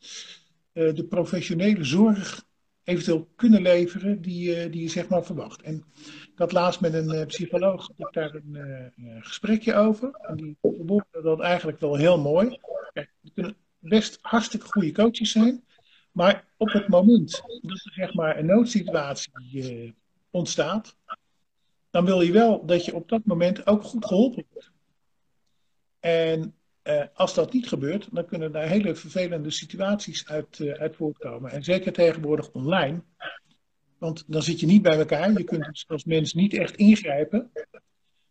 de professionele zorg eventueel kunnen leveren die, uh, die je zeg maar verwacht. En dat laatst met een psycholoog heb ik daar een gesprekje over. En die verwoordde dat eigenlijk wel heel mooi. Kijk, er kunnen best hartstikke goede coaches zijn. Maar op het moment dat er zeg maar een noodsituatie ontstaat, dan wil je wel dat je op dat moment ook goed geholpen wordt. En uh, als dat niet gebeurt, dan kunnen daar hele vervelende situaties uit, uh, uit voortkomen. En zeker tegenwoordig online. Want dan zit je niet bij elkaar. Je kunt dus als mens niet echt ingrijpen.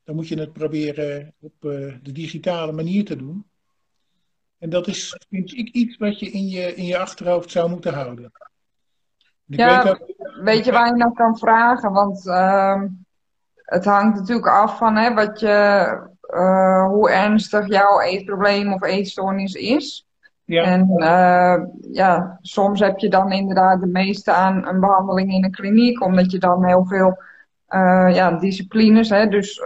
Dan moet je het proberen op uh, de digitale manier te doen. En dat is, vind ik, iets wat je in je, in je achterhoofd zou moeten houden. ja, weet, ook... weet, je waar je naar kan vragen? Want ehm, het hangt natuurlijk af van hè, wat je uh, hoe ernstig jouw eetprobleem of eetstoornis is. Ja. En uh, ja, soms heb je dan inderdaad de meeste aan een behandeling in een kliniek, omdat je dan heel veel uh, ja, disciplines, hè, dus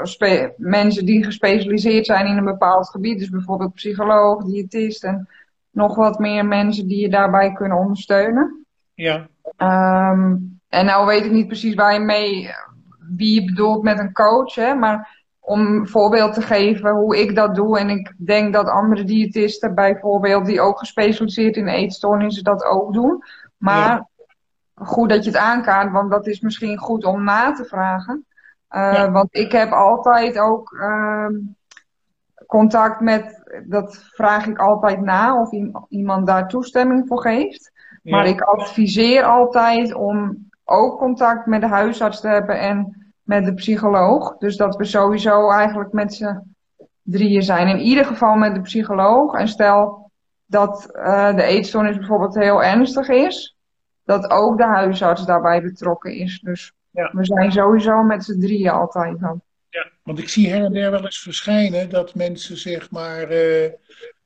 mensen die gespecialiseerd zijn in een bepaald gebied, dus bijvoorbeeld psycholoog, diëtist en nog wat meer mensen die je daarbij kunnen ondersteunen. Ja. Um, en nou weet ik niet precies waar je mee, wie je bedoelt met een coach, hè, maar om een voorbeeld te geven hoe ik dat doe. En ik denk dat andere diëtisten bijvoorbeeld, die ook gespecialiseerd in eetstoornissen, dat ook doen. Maar goed dat je het aankaart, want dat is misschien goed om na te vragen. Uh, Want ik heb altijd ook uh, contact met, dat vraag ik altijd na of iemand daar toestemming voor geeft. Maar ik adviseer altijd om ook contact met de huisarts te hebben en met de psycholoog. Dus dat we sowieso eigenlijk met z'n drieën zijn. In ieder geval met de psycholoog. En stel dat uh, de eetstoornis bijvoorbeeld heel ernstig is, dat ook de huisarts daarbij betrokken is. Dus ja. we zijn sowieso met z'n drieën altijd dan. Ja, want ik zie her en der wel eens verschijnen dat mensen zeg maar uh,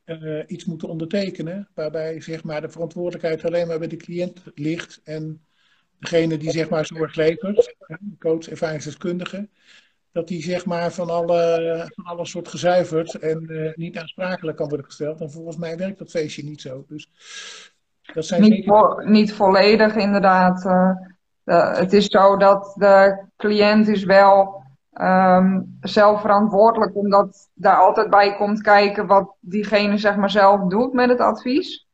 uh, iets moeten ondertekenen, waarbij zeg maar de verantwoordelijkheid alleen maar bij de cliënt ligt en degene die zeg maar zorg levert, coach, ervaringsdeskundige, dat die zeg maar van alle, van alles wordt gezuiverd en uh, niet aansprakelijk kan worden gesteld. En volgens mij werkt dat feestje niet zo. Dus dat zijn niet, vo niet volledig inderdaad. Uh, het is zo dat de cliënt is wel um, zelf verantwoordelijk, omdat daar altijd bij komt kijken wat diegene zeg maar zelf doet met het advies.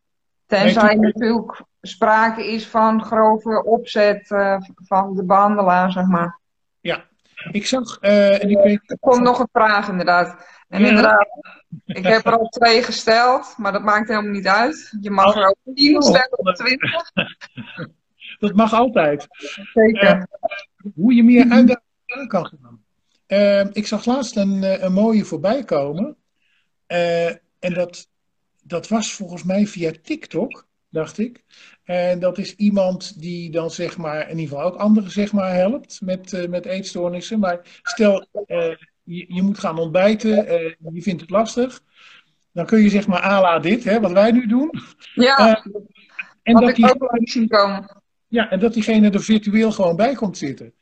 Tenzij natuurlijk sprake is van grove opzet uh, van de behandelaar, zeg maar. Ja, ik zag, uh, en ik weet... Er komt nog een vraag inderdaad. En inderdaad, ik heb er al twee gesteld, maar dat maakt helemaal niet uit. Je mag er ook tien stellen of twintig. Dat mag altijd. Zeker. Uh, hoe je meer uitdagingen kan gaan. Ik zag laatst een, een mooie voorbij komen. en dat, dat was volgens mij via TikTok, dacht ik. En dat is iemand die dan zeg maar, in ieder geval ook anderen zeg maar helpt met, met eetstoornissen. Maar stel, je, je moet gaan ontbijten, uh, je vindt het lastig. Dan kun je zeg maar ala dit, hè, wat wij nu doen. Ja, en dat komen. Ja, en dat diegene er virtueel gewoon bij komt zitten.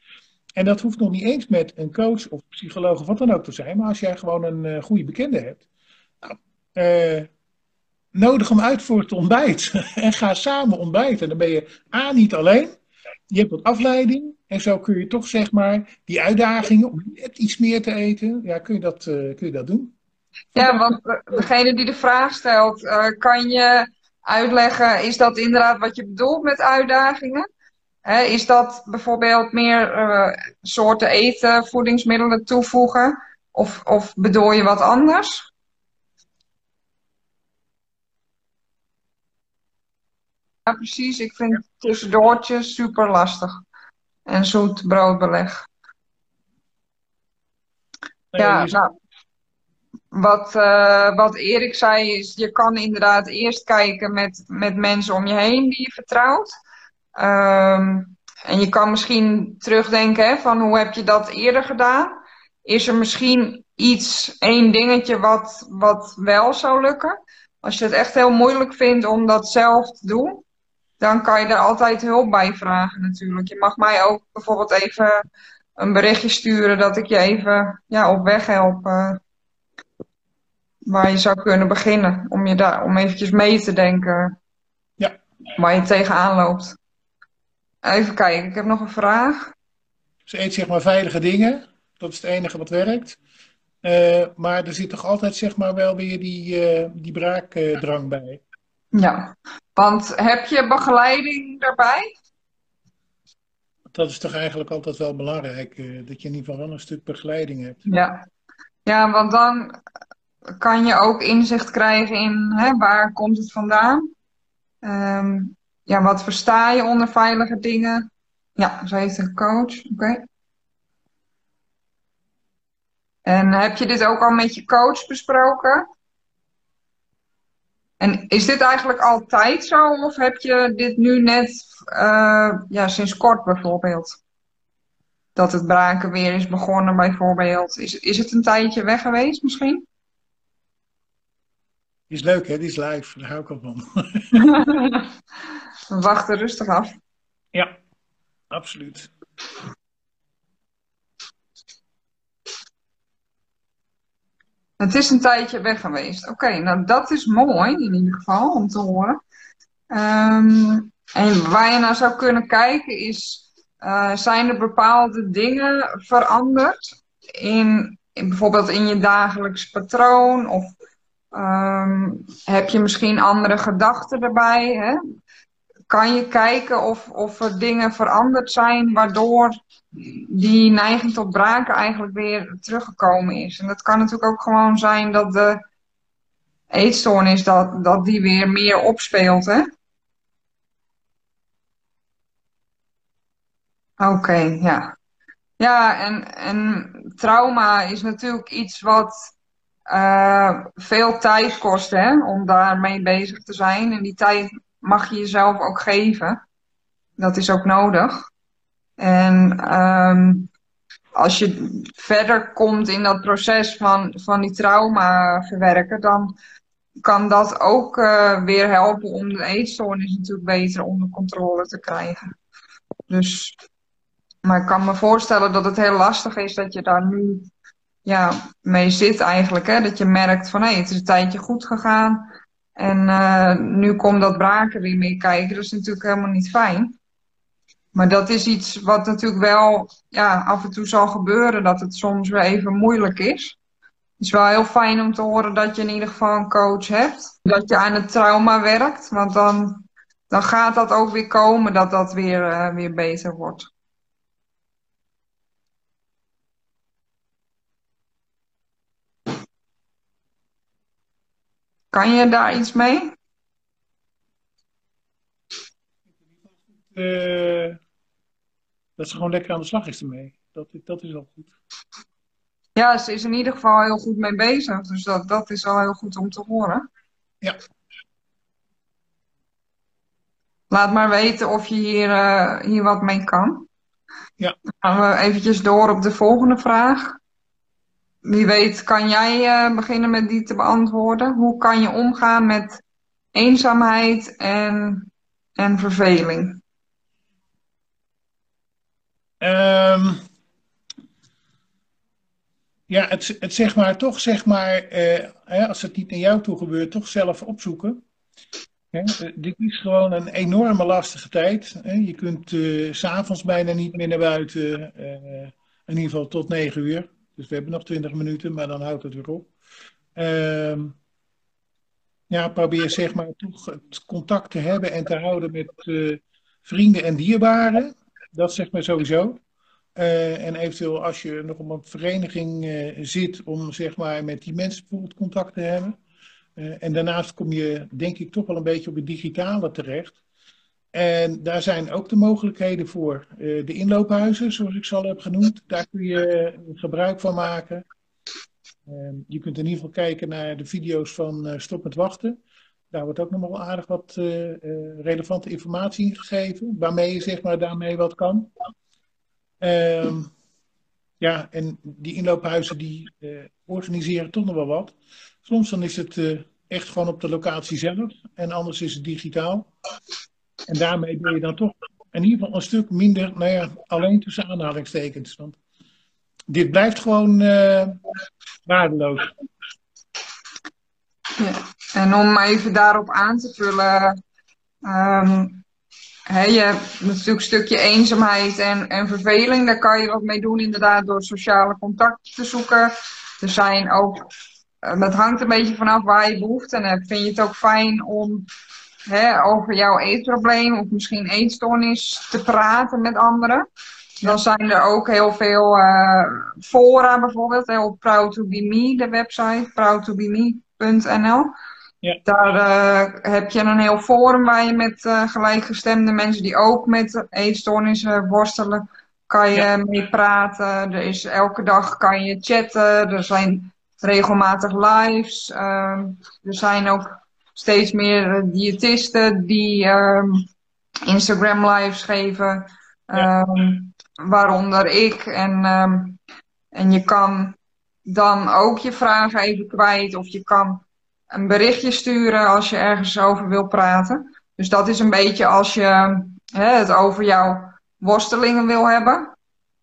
En dat hoeft nog niet eens met een coach of psycholoog of wat dan ook te zijn. Maar als jij gewoon een goede bekende hebt. Nou, nodig hem uit voor het ontbijt. en ga samen ontbijten. Dan ben je A, niet alleen. Je hebt wat afleiding. En zo kun je toch zeg maar die uitdagingen om net iets meer te eten, ja, kun je dat, uh, kun je dat doen. Ja, want degene die de vraag stelt, uh, kan je uitleggen, is dat inderdaad wat je bedoelt met uitdagingen? Is dat bijvoorbeeld meer uh, soorten eten, voedingsmiddelen toevoegen? Of, of bedoel je wat anders? Ja, precies. Ik vind tussendoortjes super lastig en zoet broodbeleg. Ja, nou, wat, uh, wat Erik zei is, je kan inderdaad eerst kijken met, met mensen om je heen die je vertrouwt. Um, en je kan misschien terugdenken hè, van hoe heb je dat eerder gedaan? Is er misschien iets, één dingetje wat, wat wel zou lukken? Als je het echt heel moeilijk vindt om dat zelf te doen, dan kan je er altijd hulp bij vragen natuurlijk. Je mag mij ook bijvoorbeeld even een berichtje sturen dat ik je even ja, op weg help. Uh, waar je zou kunnen beginnen. Om, je daar, om eventjes mee te denken ja. waar je tegenaan loopt. Even kijken, ik heb nog een vraag. Ze eet zeg maar veilige dingen. Dat is het enige wat werkt. Uh, maar er zit toch altijd zeg maar wel weer die, uh, die braakdrang bij. Ja, want heb je begeleiding daarbij? Dat is toch eigenlijk altijd wel belangrijk, uh, dat je in ieder geval wel een stuk begeleiding hebt. Ja, ja want dan kan je ook inzicht krijgen in hè, waar komt het vandaan. Um, ja, wat versta je onder veilige dingen? Ja, ze heeft een coach, oké. Okay. En heb je dit ook al met je coach besproken? En is dit eigenlijk altijd zo of heb je dit nu net uh, ja, sinds kort bijvoorbeeld? Dat het braken weer is begonnen bijvoorbeeld. Is, is het een tijdje weg geweest misschien? Die is leuk hè, die is live. Daar hou ik al van. We wachten rustig af. Ja, absoluut. Het is een tijdje weg geweest. Oké, nou dat is mooi in ieder geval om te horen. Um, en waar je naar zou kunnen kijken is, uh, zijn er bepaalde dingen veranderd? In, in, bijvoorbeeld in je dagelijks patroon? Of um, heb je misschien andere gedachten erbij? Hè? Kan je kijken of, of er dingen veranderd zijn waardoor die neiging tot braken eigenlijk weer teruggekomen is. En dat kan natuurlijk ook gewoon zijn dat de eetstoornis, dat, dat die weer meer opspeelt, hè? Oké, ja. Ja, en, en trauma is natuurlijk iets wat uh, veel tijd kost, hè, om daarmee bezig te zijn. En die tijd mag je jezelf ook geven. Dat is ook nodig. En um, als je verder komt in dat proces van, van die trauma verwerken, dan kan dat ook uh, weer helpen om de eetstoornis natuurlijk beter onder controle te krijgen. Dus, maar ik kan me voorstellen dat het heel lastig is dat je daar nu ja, mee zit eigenlijk. Hè? Dat je merkt van hé, hey, het is een tijdje goed gegaan. En uh, nu komt dat braken weer mee kijken. Dat is natuurlijk helemaal niet fijn. Maar dat is iets wat natuurlijk wel ja, af en toe zal gebeuren, dat het soms weer even moeilijk is. Het is wel heel fijn om te horen dat je in ieder geval een coach hebt. Dat je aan het trauma werkt, want dan dan gaat dat ook weer komen dat dat weer, weer beter wordt. Kan je daar iets mee? Uh, dat ze gewoon lekker aan de slag is ermee. Dat, dat is al goed. Ja, ze is in ieder geval heel goed mee bezig. Dus dat, dat is al heel goed om te horen. Ja. Laat maar weten of je hier, uh, hier wat mee kan. Ja. Dan gaan we eventjes door op de volgende vraag. Wie weet kan jij uh, beginnen met die te beantwoorden. Hoe kan je omgaan met eenzaamheid en, en verveling? Um, ja, het, het zeg maar toch, zeg maar, uh, als het niet naar jou toe gebeurt, toch zelf opzoeken. Hè? Dit is gewoon een enorme lastige tijd. Je kunt uh, s'avonds bijna niet meer naar buiten, in ieder geval tot negen uur. Dus we hebben nog 20 minuten, maar dan houdt het weer op. Uh, ja, probeer zeg maar toch het contact te hebben en te houden met vrienden en dierbaren. Dat zeg maar sowieso. Uh, en eventueel als je nog op een vereniging uh, zit, om zeg maar met die mensen bijvoorbeeld contact te hebben. en daarnaast kom je denk ik toch wel een beetje op het digitale terecht. En daar zijn ook de mogelijkheden voor. De inloophuizen, zoals ik ze al heb genoemd, daar kun je gebruik van maken. Uh, je kunt in ieder geval kijken naar de video's van Stop met Wachten. Daar wordt ook nog wel aardig wat relevante informatie in gegeven, waarmee je zeg maar daarmee wat kan. Ehm, ja, en die inloophuizen die organiseren toch nog wel wat. Soms dan is het echt gewoon op de locatie zelf en anders is het digitaal. En daarmee ben je dan toch in ieder geval een stuk minder, nou ja, alleen tussen aanhalingstekens. Want dit blijft gewoon waardeloos. En om even daarop aan te vullen, um, je hebt natuurlijk een stukje eenzaamheid en, en verveling. Daar kan je wat mee doen, inderdaad, door sociale contacten te zoeken. Er zijn ook, uh, dat hangt een beetje vanaf waar je behoefte aan hebt. Vind je het ook fijn om over jouw eetprobleem of misschien eetstoornis te praten met anderen. Dan zijn er ook heel veel uh, fora bijvoorbeeld, hè, op Proud to Be Me, de website, proudtobeme.nl. Ja. Daar uh, heb je een heel forum waar je met uh, gelijkgestemde mensen die ook met eetstoornissen worstelen, kan je ja. mee praten. Er is elke dag kan je chatten. Er zijn regelmatig lives. Uh, er zijn ook steeds meer diëtisten die um, Instagram lives geven. Ja. Um, waaronder ik. En, um, en je kan dan ook je vragen even kwijt. Of je kan een berichtje sturen als je ergens over wil praten. Dus dat is een beetje als je hè, het over jouw worstelingen wil hebben.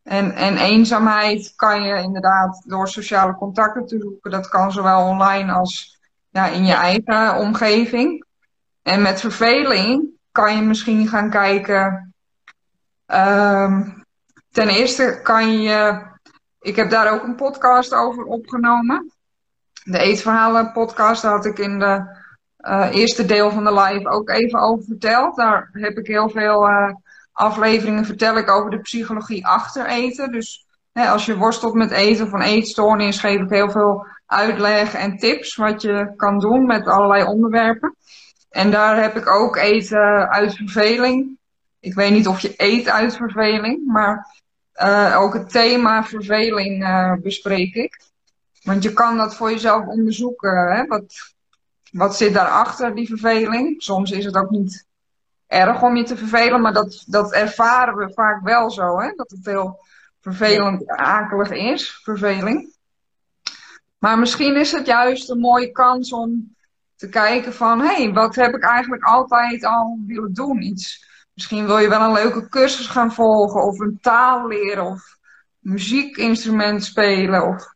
En, en eenzaamheid kan je inderdaad door sociale contacten te zoeken. Dat kan zowel online als ja, in je eigen omgeving. En met verveling kan je misschien gaan kijken. Um, ten eerste kan je. Ik heb daar ook een podcast over opgenomen. De Eetverhalen podcast, daar had ik in de uh, eerste deel van de live ook even over verteld. Daar heb ik heel veel uh, afleveringen vertel ik over de psychologie achter eten. Dus hè, als je worstelt met eten een eetstoornis, geef ik heel veel uitleg en tips wat je kan doen met allerlei onderwerpen. En daar heb ik ook eten uit verveling. Ik weet niet of je eet uit verveling, maar uh, ook het thema verveling uh, bespreek ik. Want je kan dat voor jezelf onderzoeken. Hè? Wat, wat zit daarachter, die verveling? Soms is het ook niet erg om je te vervelen, maar dat, dat ervaren we vaak wel zo. Hè? Dat het heel vervelend, akelig is, verveling. Maar misschien is het juist een mooie kans om te kijken van... hé, hey, wat heb ik eigenlijk altijd al willen doen? Iets. Misschien wil je wel een leuke cursus gaan volgen of een taal leren of muziekinstrument spelen. Of,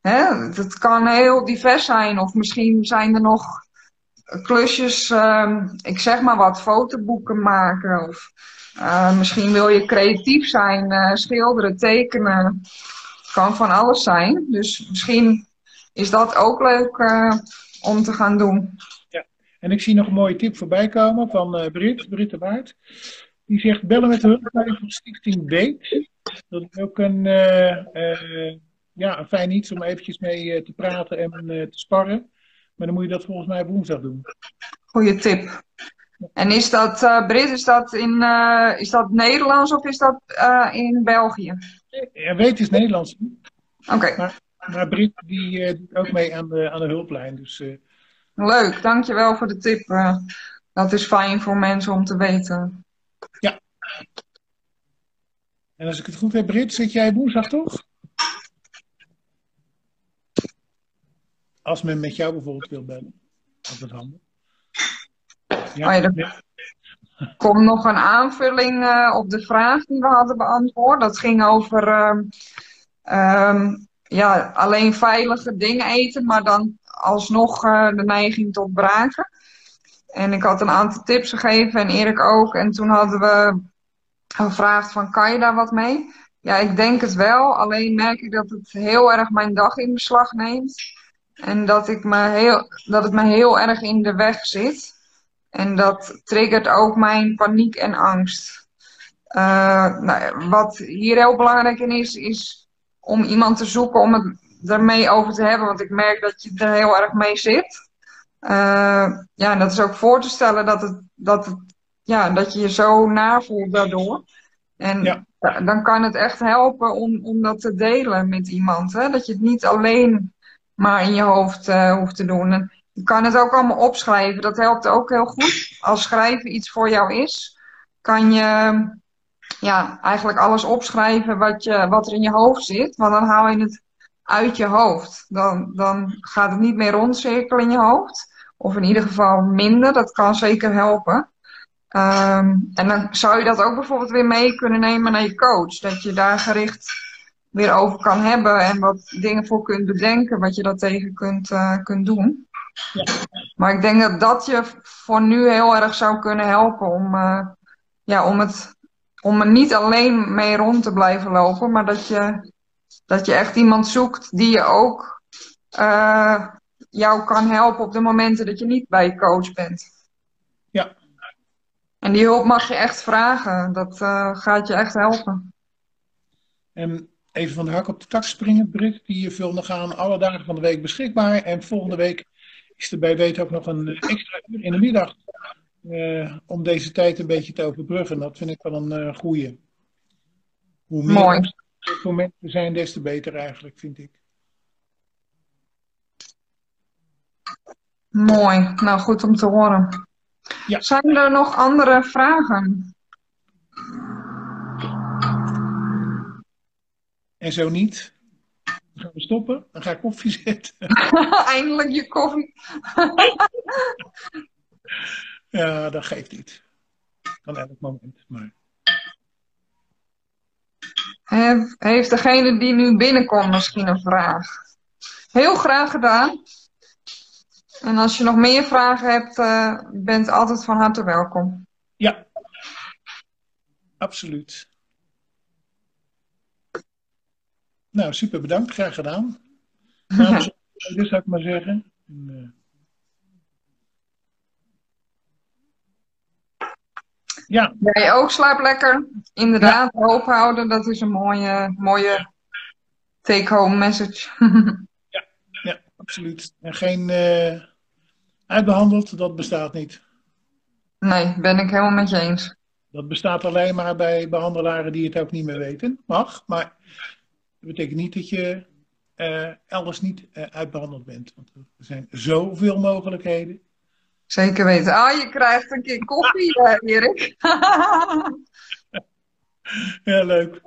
hè, dat kan heel divers zijn. Of misschien zijn er nog klusjes, uh, ik zeg maar wat, fotoboeken maken. Of uh, misschien wil je creatief zijn, uh, schilderen, tekenen. Kan van alles zijn. Dus misschien is dat ook leuk uh, om te gaan doen. En ik zie nog een mooie tip voorbij komen van uh, Brit, Brit de Waard. Die zegt bellen met de hulplijn van Stichting Beet. Dat is ook een, uh, ja, een fijn iets om eventjes mee te praten en te sparren. Maar dan moet je dat volgens mij woensdag doen. Goeie tip. En is dat, uh, Brit, is dat, in, uh, is dat Nederlands of is dat uh, in België? Ja, weet is Nederlands. Oké. Okay. Maar, maar, Brit die doet ook mee aan de, aan de hulplijn. Dus, Leuk, dankjewel voor de tip. dat is fijn voor mensen om te weten. Ja. En als ik het goed heb, Brit, zit jij woensdag toch? Als men met jou bijvoorbeeld wil bellen. Het handen. Ja, oh ja, er komt nog een aanvulling uh, op de vraag die we hadden beantwoord. Dat ging over uh, ja, alleen veilige dingen eten, maar dan alsnog uh, de neiging tot braken. En ik had een aantal tips gegeven en Erik ook. En toen hadden we gevraagd van kan je daar wat mee? Ja, ik denk het wel. Alleen merk ik dat het heel erg mijn dag in beslag neemt. En dat, ik me heel, dat het me heel erg in de weg zit. En dat triggert ook mijn paniek en angst. Uh, nou, wat hier heel belangrijk in is, is om iemand te zoeken om het ermee over te hebben. Want ik merk dat je er heel erg mee zit. Uh, ja, en dat is ook voor te stellen dat, het, dat, het, ja, dat je je zo navoelt daardoor. En ja. dan kan het echt helpen om, om dat te delen met iemand. Hè? Dat je het niet alleen maar in je hoofd uh, hoeft te doen. En je kan het ook allemaal opschrijven. Dat helpt ook heel goed. Als schrijven iets voor jou is, kan je ja, eigenlijk alles opschrijven wat, je, wat er in je hoofd zit. Want dan haal je het uit je hoofd. Dan, dan gaat het niet meer rondcirkelen in je hoofd. Of in ieder geval minder. Dat kan zeker helpen. Um, en dan zou je dat ook bijvoorbeeld weer mee kunnen nemen naar je coach. Dat je daar gericht weer over kan hebben en wat dingen voor kunt bedenken, wat je dat tegen kunt, uh, kunt doen. Ja. Maar ik denk dat dat je voor nu heel erg zou kunnen helpen om, uh, ja, om, het, om er niet alleen mee rond te blijven lopen, maar dat je, dat je echt iemand zoekt die je ook uh, jou kan helpen op de momenten dat je niet bij je coach bent. Ja. En die hulp mag je echt vragen. Dat uh, gaat je echt helpen. En even van de hak op de tak springen, Brit. Die vult nog aan alle dagen van de week beschikbaar. En volgende week is er bij Weet ook nog een extra uur in de middag. Uh, om deze tijd een beetje te overbruggen. Dat vind ik wel een uh. Hoe meer Mooi. Momenten zijn, des te beter eigenlijk, vind ik. Mooi. Nou, goed om te horen. Ja. Zijn er nog andere vragen? En zo niet, dan gaan we stoppen. Dan ga ik koffie zetten. Eindelijk je koffie. ja, dat geeft niet. Kan elk moment. Maar... Heeft degene die nu binnenkomt misschien een vraag? Heel graag gedaan. En als je nog meer vragen hebt, uh, bent altijd van harte welkom. Ja, absoluut. Nou, super bedankt. Graag gedaan. Namens dus zou ik maar zeggen. En, uh... Ja. Jij ook slaap lekker. Inderdaad, ja. hoop houden. Dat is een mooie, mooie take-home message. ja, ja, absoluut. En geen uh, uitbehandeld, dat bestaat niet. Nee, ben ik helemaal met je eens. Dat bestaat alleen maar bij behandelaren die het ook niet meer weten. Mag, maar dat betekent niet dat je uh, elders niet uh, uitbehandeld bent. Want er zijn zoveel mogelijkheden. Zeker weten. Ah, je krijgt een keer koffie, uh, Erik. ja, leuk.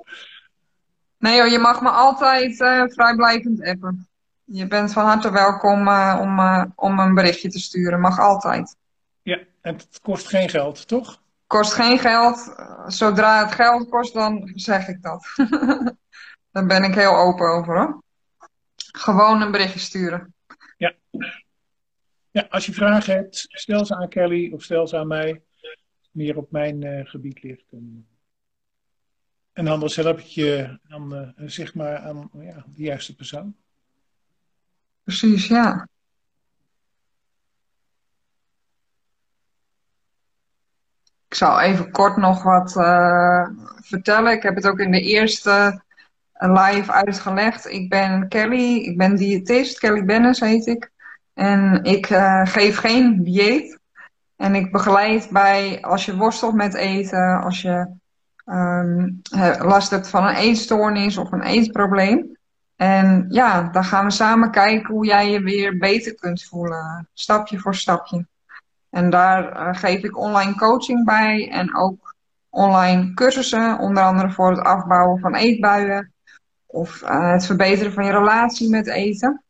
Nee hoor, je mag me altijd vrijblijvend appen. Je bent van harte welkom om, om een berichtje te sturen. Mag altijd. Ja, en het kost geen geld, toch? Kost geen geld. Zodra het geld kost, dan zeg ik dat. Daar ben ik heel open over hoor. Gewoon een berichtje sturen. Ja. Als je vragen hebt, stel ze aan Kelly of stel ze aan mij. Meer op mijn uh, gebied ligt. En, en anders help ik je uh, zeg maar aan ja, de juiste persoon. Precies, ja. Ik zal even kort nog wat uh, vertellen. Ik heb het ook in de eerste live uitgelegd. Ik ben Kelly, ik ben diëtist. Kelly Bennis heet ik. En ik uh, geef geen dieet. En ik begeleid bij als je worstelt met eten, als je um, last hebt van een eetstoornis of een eetprobleem. En ja, dan gaan we samen kijken hoe jij je weer beter kunt voelen, stapje voor stapje. En daar uh, geef ik online coaching bij en ook online cursussen, onder andere voor het afbouwen van eetbuien of uh, het verbeteren van je relatie met eten.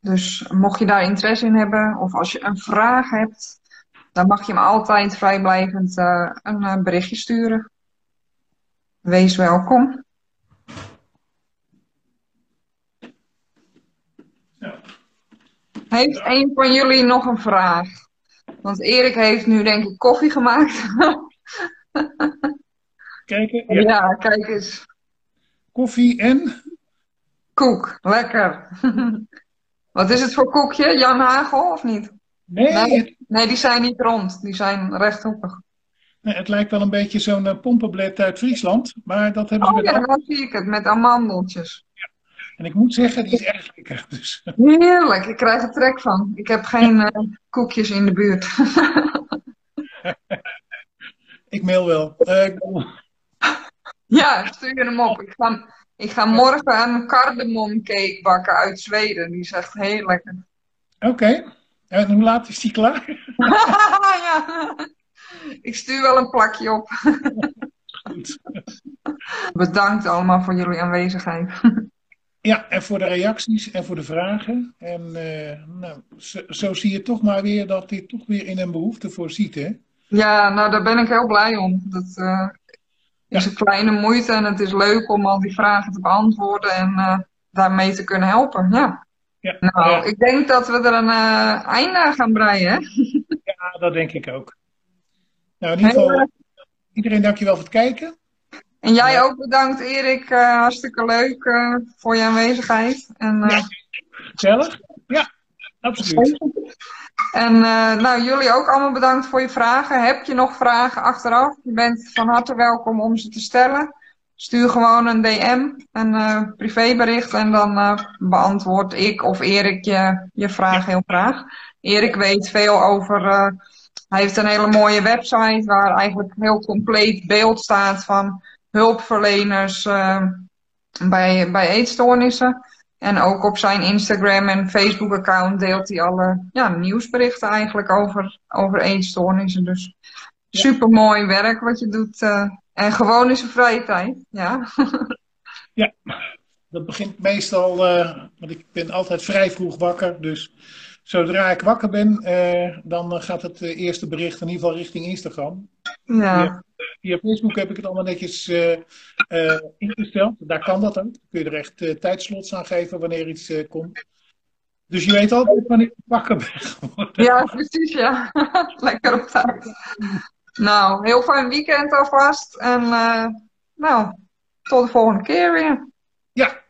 Dus mocht je daar interesse in hebben of als je een vraag hebt, dan mag je me altijd vrijblijvend uh, een berichtje sturen. Wees welkom. Heeft een van jullie nog een vraag? Want Erik heeft nu denk ik koffie gemaakt. Kijken? Ja. ja, kijk eens. Koffie en? Koek, lekker. Wat is het voor koekje? Jan Hagel of niet? Nee. Nee, nee die zijn niet rond. Die zijn rechthoekig. Nee, het lijkt wel een beetje zo'n uh, pompenblad uit Friesland. Maar dat hebben ze oh, ja, dan zie ik het. Met amandeltjes. Ja. En ik moet zeggen, die is erg lekker. Dus. Heerlijk, ik krijg er trek van. Ik heb geen uh, koekjes in de buurt. ik mail wel. Uh, ja, stuur hem op. Ik ga, ik ga morgen een cardamomcake bakken uit Zweden. Die is echt heel lekker. Oké. Okay. En hoe laat is die klaar? ja. Ik stuur wel een plakje op. Goed. Bedankt allemaal voor jullie aanwezigheid. Ja, en voor de reacties en voor de vragen. En uh, nou, zo, zo, zie je toch maar weer dat dit toch weer in een behoefte voorziet, hè? Ja, nou daar ben ik heel blij om. Dat uh, is een kleine moeite en het is leuk om al die vragen te beantwoorden en uh, daarmee te kunnen helpen. Ja. ja. Nou, ik denk dat we er een einde aan gaan breien, hè? Ja, dat denk ik ook. Nou, in ieder geval, iedereen dankjewel voor het kijken. En jij ook bedankt, Erik. Uh, hartstikke leuk uh, voor je aanwezigheid. En, uh, ja, gezellig. Ja, absoluut. En nou, jullie ook allemaal bedankt voor je vragen. Heb je nog vragen achteraf? Je bent van harte welkom om ze te stellen. Stuur gewoon een DM, een privébericht en dan beantwoord ik of Erik je, je vraag heel graag. Erik weet veel over hij heeft een hele mooie website waar eigenlijk heel compleet beeld staat van hulpverleners bij, bij eetstoornissen. En ook op zijn Instagram en Facebook account deelt hij alle ja, nieuwsberichten eigenlijk over, over eetstoornissen. Dus super mooi werk wat je doet. Uh, en gewoon in zijn vrije tijd. Ja. ja, dat begint meestal, uh, want ik ben altijd vrij vroeg wakker. Dus zodra ik wakker ben, uh, dan gaat het eerste bericht in ieder geval richting Instagram. Ja. Via Facebook heb ik het allemaal netjes uh, uh, ingesteld. Daar kan dat ook. Dan kun je er echt tijdslots aan geven wanneer iets komt. Dus je weet altijd wanneer ik wakker ben geworden. Ja, precies, ja. Lekker op tijd. Nou, heel fijn weekend alvast. En nou, tot de volgende keer weer. Ja,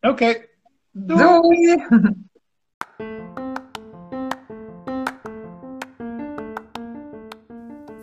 oké. Okay. Doei. Doei.